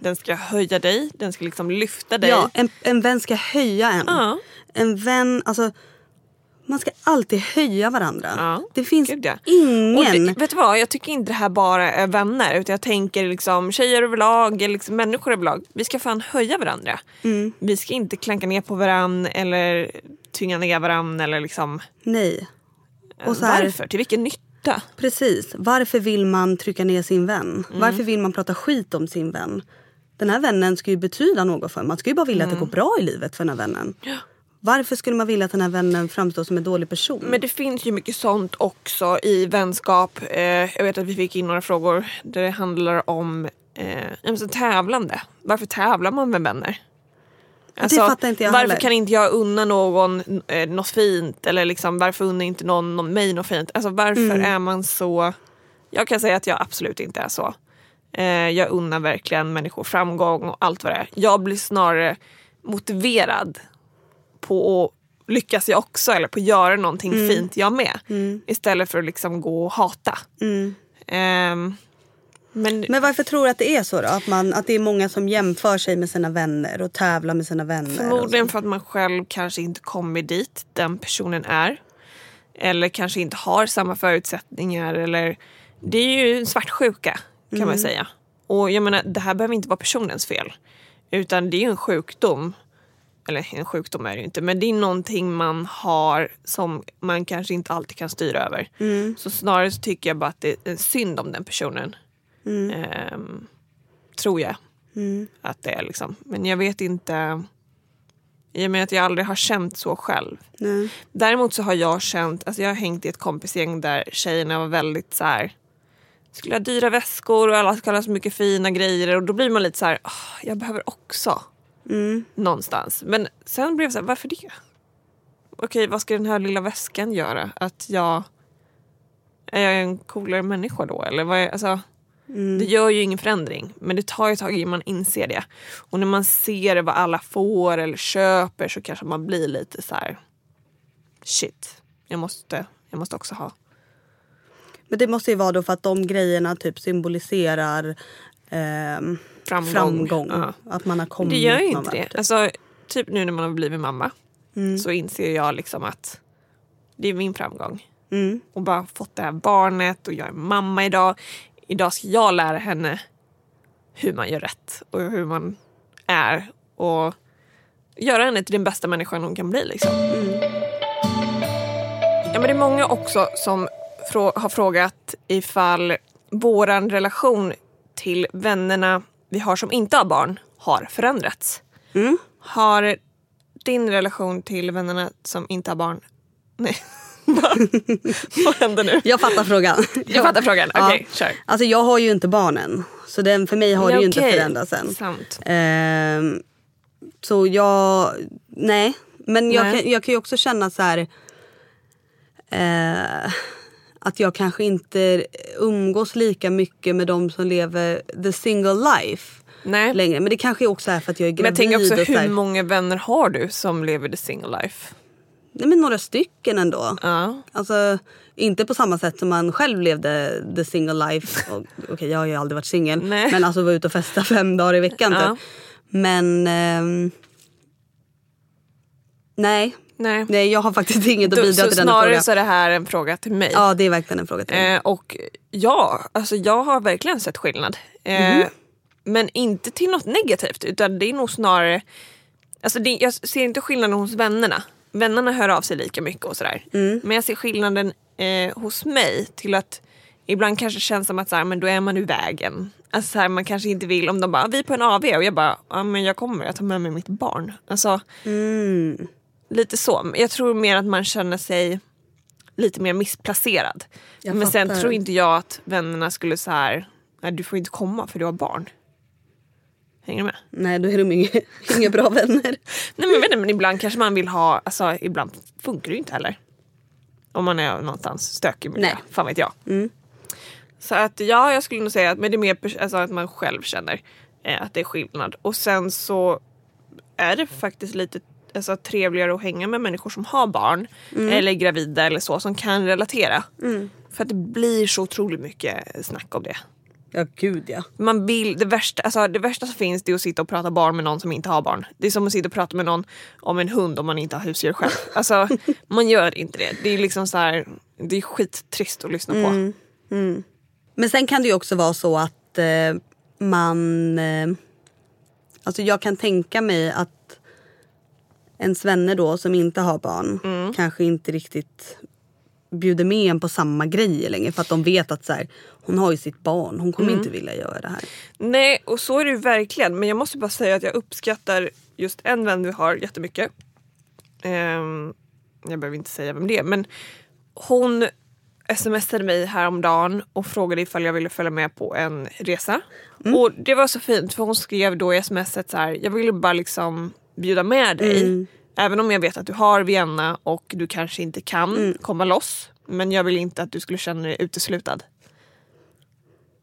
Den ska höja dig, den ska liksom lyfta dig. Ja, en, en vän ska höja en. Ja. En vän, alltså man ska alltid höja varandra. Ja, Det finns gud, ja. ingen... Det, vet du vad, jag tycker inte det här bara är vänner utan jag tänker liksom tjejer överlag, liksom människor överlag. Vi ska fan höja varandra. Mm. Vi ska inte klanka ner på varandra eller tvinga ner varandra eller liksom Nej. Och så här, varför? Till vilken nytta? Precis. Varför vill man trycka ner sin vän? Mm. Varför vill man prata skit om sin vän? den här vännen ska ju betyda något för en. Man ska ju bara vilja att det Mm. går bra i livet för den här vännen. Varför skulle man vilja att den här vännen framstår som en dålig person? Men det finns ju mycket sånt också i vänskap. Eh, jag vet att vi fick in några frågor där det handlar om eh, tävlande. Varför tävlar man med vänner? Alltså, varför heller. kan inte jag unna någon eh, något fint? Eller liksom, varför unnar inte någon, någon mig något fint? Alltså, varför Mm. är man så... Jag kan säga att jag absolut inte är så. Eh, jag unnar verkligen människor framgång och allt vad det är. Jag blir snarare motiverad på att lyckas jag också eller på att göra någonting Mm. fint jag med. Istället för att liksom gå och hata. Ehm, men, Mm. Men varför tror du att det är så då? Att, man, att det är många som jämför sig med sina vänner och tävlar med sina vänner? förmodligen för att man själv kanske inte kommer dit den personen är. Eller kanske inte har samma förutsättningar. Eller, det är ju en svartsjuka kan Mm. man säga. Och jag menar, det här behöver inte vara personens fel. Utan det är ju en sjukdom. Eller en sjukdom är det ju inte. Men det är någonting man har som man kanske inte alltid kan styra över. Mm. Så snarare så tycker jag bara att det är synd om den personen. Ehm, tror jag. Att det är liksom. Men jag vet inte. I och med att jag aldrig har känt så själv. Nej. Däremot så har jag känt, alltså jag har hängt i ett kompisgäng där tjejerna var väldigt så här. Skulle ha dyra väskor och alla skulle ha så mycket fina grejer och då blir man lite så här, "Åh, jag behöver också. Någonstans. Men sen blev jag så här, varför det? Okej, vad ska den här lilla väskan göra? Att jag är jag en coolare människa då? Eller vad är, alltså, Det gör ju ingen förändring, men det tar ju ett tag innan man inser det. Och när man ser vad alla får eller köper så kanske man blir lite så här. Shit, jag måste, jag måste också ha. Men det måste ju vara då för att de grejerna typ symboliserar ehm, Framgång. framgång. Ja. Att man har kommit Det gör ju inte det. Alltså, typ nu när man har blivit mamma så inser jag liksom att det är min framgång. Mm. Och bara fått det här barnet och jag är mamma idag. Idag ska jag lära henne hur man gör rätt och hur man är. Och göra henne till den bästa människan hon kan bli. Liksom. Ja, men det är många också som frå- har frågat ifall våran relation till vännerna vi har som inte har barn har förändrats. Mm. Har din relation till vännerna som inte har barn... Nej. (laughs) Vad händer nu? Jag fattar frågan. Jag fattar frågan. Okej, kör. Alltså jag har ju inte barnen. Så den, för mig har det ju inte förändrats än. Sant. Ehm, så jag... Nej. Men jag, Nej. Kan, jag kan ju också känna så här... Eh, att jag kanske inte umgås lika mycket med de som lever the single life Nej. längre. Men det kanske också är för att jag är Men jag gravid. tänker också, hur många vänner har du som lever the single life? nej, men några stycken ändå. Ja. Alltså, inte på samma sätt som man själv levde the single life. (laughs) Okej, jag har ju aldrig varit singel. Men alltså var ute och festa fem dagar i veckan. Ja. Typ. Men... ehm, nej. Nej. nej, jag har faktiskt inget att bidra till den snarare frågan. så är det här en fråga till mig. Ja, det är verkligen en fråga till dig. Eh, och ja, alltså jag har verkligen sett skillnad. Eh, Mhm. Men inte till något negativt utan det är nog snarare... Alltså det, jag ser inte skillnaden hos vännerna. Vännerna hör av sig lika mycket och sådär. Mm. Men jag ser skillnaden eh, hos mig till att ibland kanske känns som att så här, men då är man ur vägen. Alltså så här, man kanske inte vill om de bara, vi är på en AV och jag bara, ja men jag kommer, jag tar med mig mitt barn. Alltså Mm. Lite så. Jag tror mer att man känner sig lite mer missplacerad. Jag men sen fattar. tror inte jag att vännerna skulle så här, nej du får inte komma för du har barn. Hänger du med? Nej, då är de inga, (laughs) inga bra vänner. (laughs) Nej men, inte, men ibland kanske man vill ha, alltså ibland funkar det ju inte heller. Om man är någonstans stökig miljö, Nej. fan vet jag. Så att ja, jag skulle nog säga att men det är mer alltså, att man själv känner eh, att det är skillnad. Och sen så är det faktiskt lite alltså, trevligare att hänga med människor som har barn eller är gravida eller så som kan relatera. För att det blir så otroligt mycket snack om det. Ja, gud ja. Man vill, det, värsta, alltså, det värsta som finns det är att sitta och prata barn med någon som inte har barn. Det är som att sitta och prata med någon om en hund om man inte har husdjur själv. (laughs) Alltså, man gör inte det. Det är liksom så här, det är skittrist att lyssna på. Men sen kan det ju också vara så att eh, man... Eh, alltså jag kan tänka mig att ens vänner då som inte har barn Mm. kanske inte riktigt bjuder med en på samma grejer längre. För att de vet att så här, hon har ju sitt barn, hon kommer inte vilja göra det här. Nej, och så är det ju verkligen. Men jag måste bara säga att jag uppskattar just en vän vi har jättemycket. Ehm, jag behöver inte säga vem det är, men hon smsade mig häromdagen och frågade ifall jag ville följa med på en resa. Och det var så fint för hon skrev då i smset så här, jag ville bara liksom bjuda med dig. Även om jag vet att du har Vienna och du kanske inte kan komma loss. Men jag vill inte att du skulle känna dig uteslutad.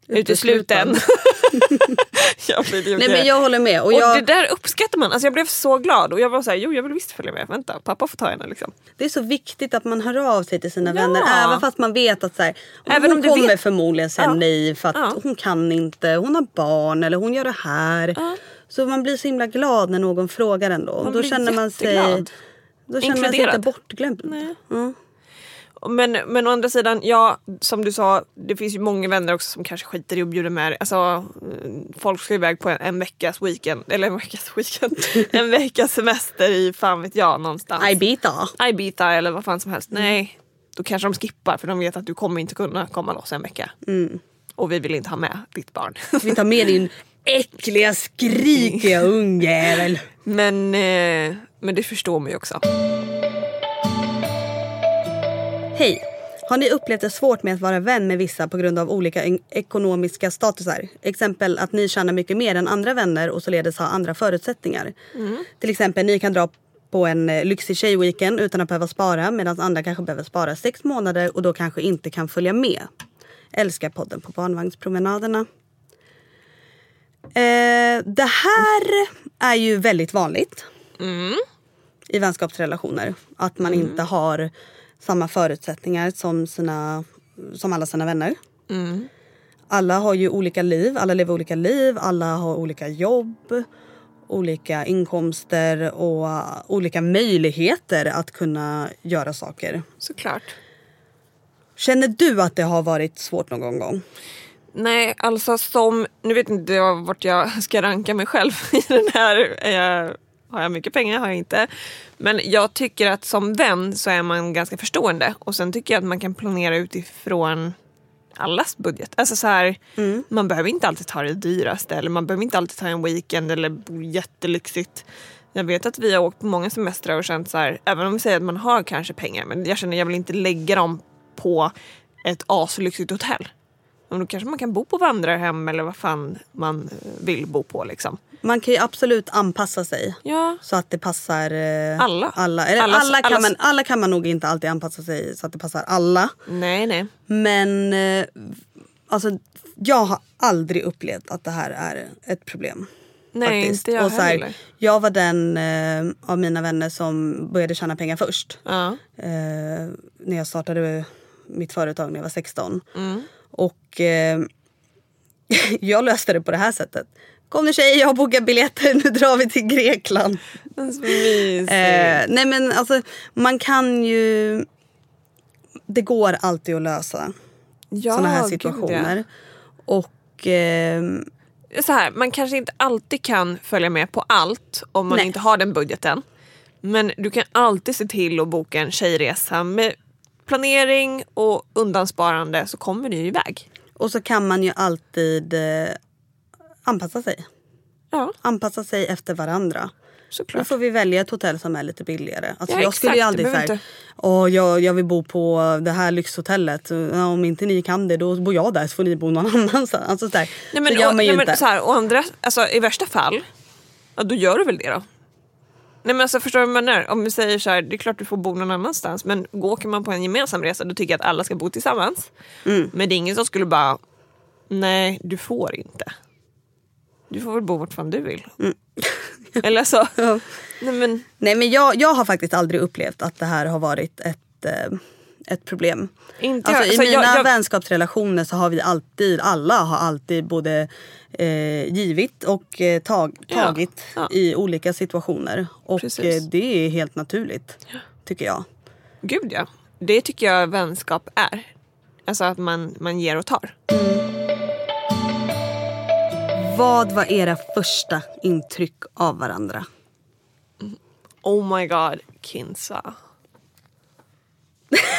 Utesluten. (laughs) (laughs) jag blir Nej men jag håller med. Och Och jag, det där uppskattar man. Alltså jag blev så glad och jag var så här, jo jag vill visst följa med. Vänta, pappa får ta henne liksom. Det är så viktigt att man hör av sig till sina Ja. vänner även fast man vet att så här, Även hon om kommer vet- förmodligen säga Ja. nej för att Ja. hon kan inte, hon har barn eller hon gör det här. Så man blir så himla glad när någon frågar ändå. Man då blir känner man sig, då känner man sig inte bortglömd. Mm. Men, men å andra sidan, ja som du sa, det finns ju många vänner också som kanske skiter i att bjuda med. Alltså, folk ska iväg på en, en veckas weekend, eller en veckas weekend, (laughs) en veckas semester i fan vet jag någonstans. Ibiza. Ibiza eller vad fan som helst. Nej, då kanske de skippar för de vet att du kommer inte kunna komma loss en vecka. Och vi vill inte ha med ditt barn. Vi tar med din äckliga skrikiga ungjävel. men, eh, men det förstår man ju också. Hej! Har ni upplevt det svårt med att vara vän med vissa på grund av olika ekonomiska statusar? Exempel att ni tjänar mycket mer än andra vänner och således har andra förutsättningar. Till exempel ni kan dra på en eh, lyxig tjejweekend utan att behöva spara medan andra kanske behöver spara sex månader och då kanske inte kan följa med. Älskar podden på barnvagnspromenaderna. Eh, det här är ju väldigt vanligt i vänskapsrelationer. Att man inte har samma förutsättningar som, sina, som alla sina vänner. Alla har ju olika liv, alla lever olika liv, alla har olika jobb, olika inkomster och olika möjligheter att kunna göra saker. Såklart. Känner du att det har varit svårt någon gång? Nej, alltså som, nu vet inte jag vart jag ska ranka mig själv (laughs) i den här. Eh, har jag mycket pengar? Har jag inte. Men jag tycker att som vän så är man ganska förstående. Och sen tycker jag att man kan planera utifrån allas budget. Alltså så här, Man behöver inte alltid ta det dyraste eller man behöver inte alltid ta en weekend eller bo jättelyxigt. Jag vet att vi har åkt på många semestrar och känt så här, även om vi säger att man har kanske pengar, men jag känner att jag vill inte lägga dem på ett aslyxigt hotell. Då kanske man kan bo på vandrarhem eller vad fan man eh, vill bo på liksom. Man kan ju absolut anpassa sig. Ja. Så att det passar eh, Alla. alla. Eller Allas- alla, kan allas- man, alla kan man nog inte alltid anpassa sig så att det passar alla. Nej, nej. Men eh, alltså, jag har aldrig upplevt att det här är ett problem. Nej, faktiskt. inte jag Och så här, heller. Jag var den eh, av mina vänner som började tjäna pengar först. Ja. Eh, när jag startade mitt företag när jag var 16. Mm. Och eh, (laughs) jag löste det på det här sättet. Kom nu tjejer, jag har bokat biljetter, nu drar vi till Grekland. Så mysigt. Eh, nej men alltså man kan ju... Det går alltid att lösa ja, sådana här gud, situationer. Och ehm, ja. Så här, man kanske inte alltid kan följa med på allt om man Nej. inte har den budgeten. Men du kan alltid se till att boka en tjejresa med planering och undansparande så kommer ni ju iväg. Och så kan man ju alltid eh, anpassa sig. Ja, Anpassa sig efter varandra. Då såklart. får vi välja ett hotell som är lite billigare. Alltså Ja, jag skulle ju aldrig säga Åh, jag, jag vill bo på det här lyxhotellet. Om inte ni kan det då bor jag där så får ni bo någon (laughs) annanstans. Alltså, så. Nej, men, så gör man ju nej, inte. men, så här, och andra, alltså, I värsta fall, ja, då gör du väl det då. Nej, men alltså, förstår du vad jag menar? Om vi säger så här, det är klart du får bo någon annanstans men åker man på en gemensam resa då tycker jag att alla ska bo tillsammans. Mm. Men det är ingen som skulle bara, nej du får inte. Du får väl bo vart fan du vill. (laughs) Eller så. Ja. Nej, men, Nej men jag, jag har faktiskt aldrig upplevt att det här har varit ett, eh, ett problem. Inte Alltså, jag. I Alltså, mina jag- jag- vänskapsrelationer så har vi alltid, alla har alltid både eh, givit och eh, tag, Ja, tagit ja. i olika situationer. Och Precis. eh, det är helt naturligt. Tycker jag. Gud ja. Det tycker jag vänskap är. Alltså att man, man ger och tar. Vad var era första intryck av varandra? Oh my god, Kinsa.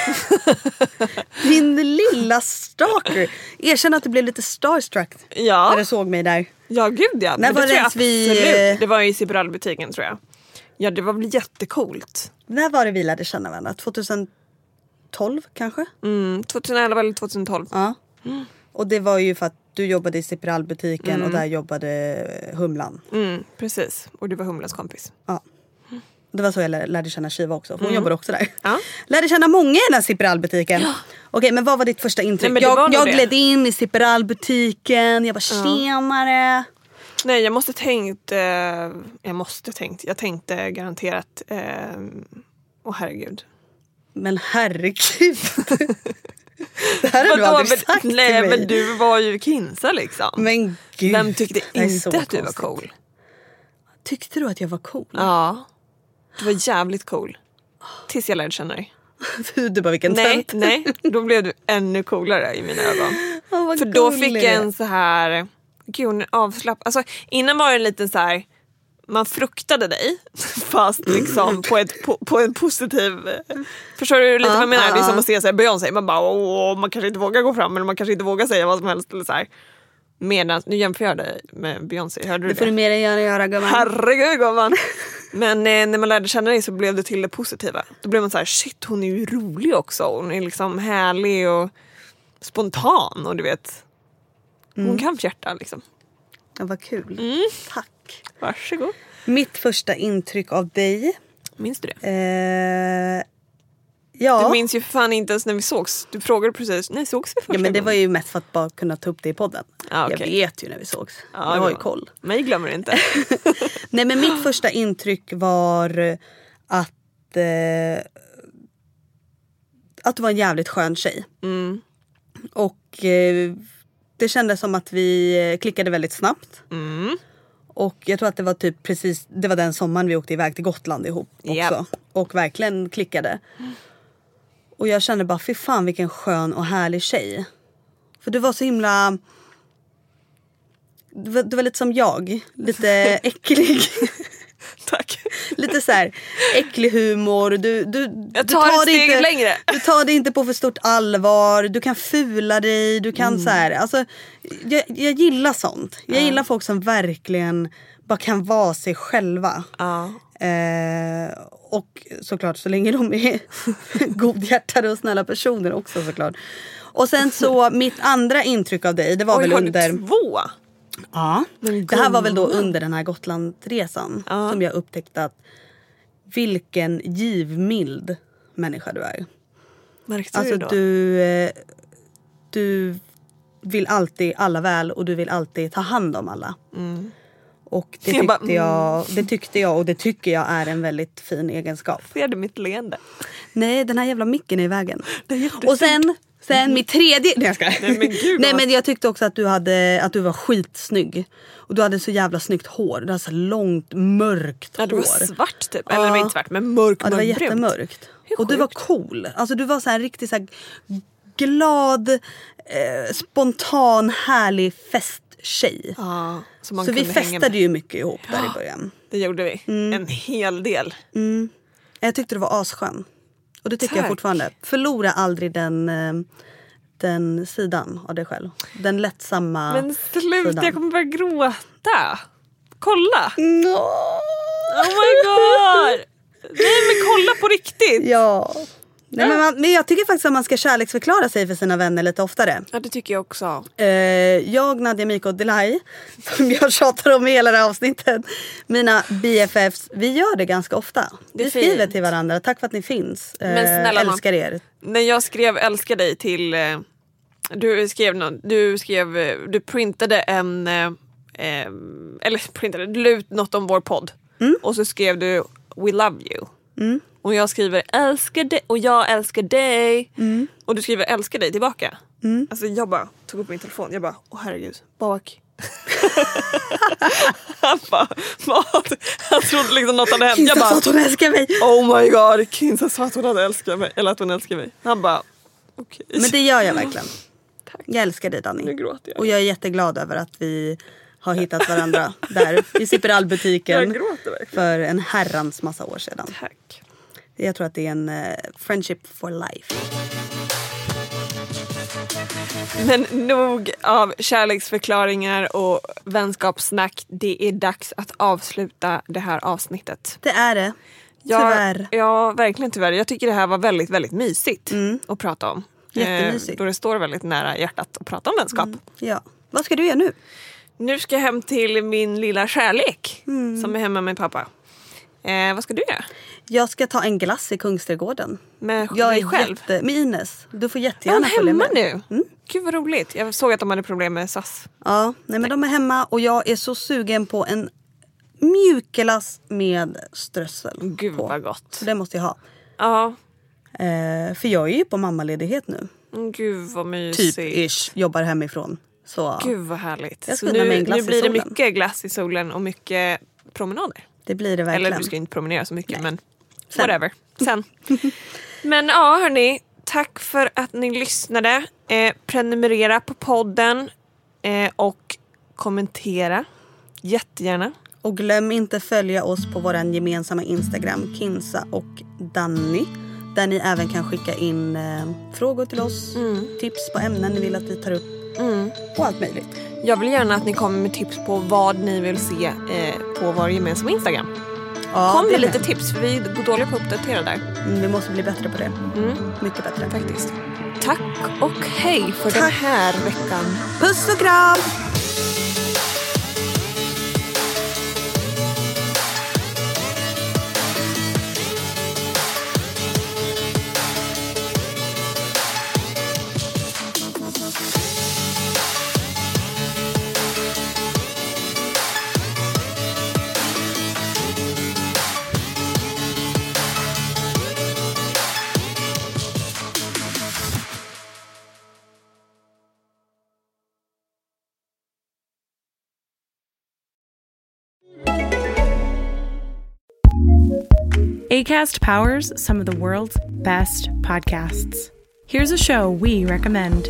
(laughs) Din lilla stalker. Erkänn att du blev lite starstruck när Ja, du såg mig där. ja gud ja. Men var det det vi, absolut. Det var i Ciberallbutiken tror jag. Ja det var väl jättecoolt. När var det vi lärde känna varandra? 2012 kanske? Mm, 2011 eller 2012. Ja. Och det var ju för att du jobbade i Ciperalbutiken och där jobbade Humlan. Mm, precis, och det var Humlans kompis. Ja. Det var så jag lär- lärde känna Shiva också. Hon jobbade också där. Mm. Ja. Lärde känna många i den här Ciperalbutiken. Okej men vad var ditt första intryck? Nej, var jag jag gled in i Ciperalbutiken. Jag bara tjenare. Nej jag måste tänkt, eh, jag måste tänkt, jag tänkte garanterat, eh, åh herregud. Men herregud. (laughs) det här har du aldrig men- sagt Nej till mig. men du var ju kinsa liksom. Men gud. Vem tyckte inte att du var cool? Tyckte du att jag var cool? Ja. Du var jävligt cool. Tills jag lärde känna dig. (laughs) du bara vilken Nej, tönt. nej, då blev du ännu coolare i mina ögon. Vad För då gullig fick jag en så här, gud hon är avslappnad. Alltså innan var det en liten så här, man fruktade dig (laughs) fast liksom på, ett, på, på en positiv... Förstår du lite Ja, vad jag menar? ja, Det är som ja. att se så här Beyoncé, man bara åh, man kanske inte vågar gå fram eller man kanske inte vågar säga vad som helst. Eller så här. Medan, nu jämför jag dig med Beyoncé, hörde du Det får du mer än göra, göra gumman. Herregud gumman! Men eh, när man lärde känna dig så blev det till det positiva. Då blev man så här, shit hon är ju rolig också. Hon är liksom härlig och spontan och du vet. Hon Mm. kan fjärta liksom. Ja, vad kul. Mm. Tack. Varsågod. Mitt första intryck av dig. Minns du det? Eh, ja. Du minns ju fan inte ens när vi sågs. Du frågade precis, när sågs vi första ja men det gången? var ju mest för att bara kunna ta upp det i podden. Ja, Jag okej. vet ju när vi sågs. Ja, jag det har ju koll. Mig glömmer du inte. (laughs) Nej men mitt första intryck var att eh, att du var en jävligt skön tjej. Mm. Och eh, det kändes som att vi eh, klickade väldigt snabbt. Mm. Och jag tror att det var typ precis, det var den sommaren vi åkte iväg till Gotland ihop också. Japp. Och verkligen klickade. Och jag kände bara, fy fan vilken skön och härlig tjej. För du var så himla... Du var, du var lite som jag, lite (laughs) äcklig. Tack. lite så här äcklig humor. Du, du, Jag du tar det inte, längre. Du tar det inte på för stort allvar. Du kan fula dig. Du kan Mm. så här, alltså, jag, jag gillar sånt. Jag gillar folk som verkligen bara kan vara sig själva. Ja. Eh, och såklart så länge de är (laughs) godhjärtade och snälla personer också såklart. Och sen så mitt andra intryck av dig det var Oj, väl har du under... två? Ja. Det här var väl då under den här Gotlandresan Ja. som jag upptäckte att vilken givmild människa du är. Märkte Alltså du då? du, eh, du vill alltid alla väl och du vill alltid ta hand om alla. Och det Jag tyckte, mm. jag, det tyckte jag och det tycker jag är en väldigt fin egenskap. Ser du mitt leende? Nej den här jävla micken är i vägen. Är. Och sen, sen mitt tredje... Nej jag skojar. Nej, men gud, Nej men jag tyckte också att du, hade, att du var skitsnygg. Och du hade så jävla snyggt hår. Du hade så långt mörkt Ja, det hår. var svart typ. Eller det var inte svart men mörk, Ja, det var jättemörkt. Och du var cool. Alltså du var så här riktigt så här glad, eh, spontan, härlig festtjej. Ja, så så vi festade ju mycket ihop där i början. Det gjorde vi. Mm. En hel del. Jag tyckte du var asskön. Och det tycker jag Tack. fortfarande. Förlora aldrig den, eh, den sidan av dig själv. Den lättsamma Men sluta, jag kommer börja gråta. Kolla! Nå. Oh my god! Nej men kolla på riktigt! Ja. Nej, men, man, men jag tycker faktiskt att man ska kärleksförklara sig för sina vänner lite oftare. Ja det tycker jag också. Eh, jag, Nadja, Miko och Delay, (laughs) som jag tjatar om i hela det här avsnittet. Mina BFFs, vi gör det ganska ofta. Det vi skriver fint. till varandra, tack för att ni finns. Eh, Men snälla älskar er. När jag skrev älskar dig till... Eh, du skrev någon, du skrev, eh, du printade en... Eh, eller (laughs) printade, du la ut något om vår podd. Mm. Och så skrev du We love you. Och jag skriver älskar dig och jag älskar dig. Mm. Och du skriver älskar dig tillbaka. Alltså jag bara tog upp min telefon, jag bara åh herregud, bak. (laughs) Han bara vad? Han trodde liksom något hade hänt. Jag Kinsa sa bara att hon älskar mig. oh my god, Kinsa sa att hon hade älskat mig. Eller att hon älskar mig. Han bara okej. Men det gör jag verkligen. Jag älskar dig Nu Danny. gråter jag. Och jag är jätteglad över att vi har hittat varandra där i (laughs) Jag Ciperalbutiken gråter verkligen. för en herrans massa år sedan. Tack. Jag tror att det är en eh, friendship for life. Men nog av kärleksförklaringar och vänskapssnack. Det är dags att avsluta det här avsnittet. Det är det. Jag, Tyvärr. Ja, verkligen tyvärr. Jag tycker det här var väldigt, väldigt mysigt att prata om. Jättemysigt. Eh, då det står väldigt nära hjärtat att prata om vänskap. Ja. Vad ska du göra nu? Nu ska jag hem till min lilla kärlek som är hemma med pappa. Eh, vad ska du göra? Jag ska ta en glass i Kungsträdgården. Med Jag är själv? jätte... Med Ines. Du får Är jättegärna följa hemma med. nu? Gud vad roligt. Jag såg att de hade problem med SAS. Ja, nej men de är hemma och jag är så sugen på en mjukglass med strössel Gud på. vad gott. Så det måste jag ha. Ja, Eh, för jag är ju på mammaledighet nu. Mm, gud vad mysigt. Typ ish. Jobbar hemifrån. Så Gud vad härligt. Jag ska Så nu, mig en glass nu blir det mycket glass i solen och mycket promenader. Det blir det verkligen. Eller du ska inte promenera så mycket men Sen. whatever. Sen. (laughs) men ja hörni, tack för att ni lyssnade. Eh, prenumerera på podden eh, och kommentera jättegärna. Och glöm inte följa oss på vår gemensamma Instagram, Kinsa och Danny. Där ni även kan skicka in eh, frågor till oss, Mm. tips på ämnen ni vill att vi tar upp och allt möjligt. Jag vill gärna att ni kommer med tips på vad ni vill se eh, på vår gemensamma Instagram. Ja, Kom med lite det. tips för vi är dåliga på att uppdatera där. Mm, vi måste bli bättre på det. Mycket bättre. Faktiskt. Tack och hej för den Tack. här veckan. Puss och kram! ACAST powers some of the world's best podcasts. Here's a show we recommend.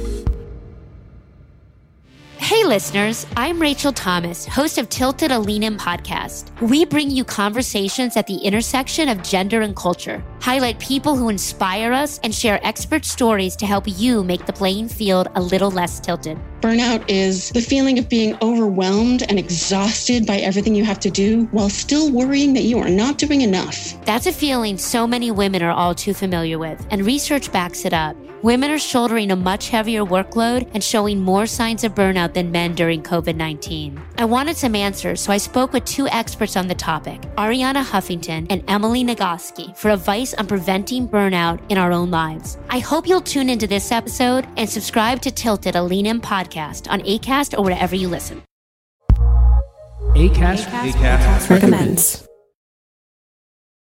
Hey, listeners, I'm Rachel Thomas, host of Tilted Alenum podcast. We bring you conversations at the intersection of gender and culture, highlight people who inspire us, and share expert stories to help you make the playing field a little less tilted. Burnout is the feeling of being overwhelmed and exhausted by everything you have to do while still worrying that you are not doing enough. That's a feeling so many women are all too familiar with, and research backs it up. Women are shouldering a much heavier workload and showing more signs of burnout than men during COVID 19. I wanted some answers, so I spoke with two experts on the topic, Ariana Huffington and Emily Nagoski, for advice on preventing burnout in our own lives. I hope you'll tune into this episode and subscribe to Tilted, a Lean In podcast on ACAST or wherever you listen. ACAST, recommends.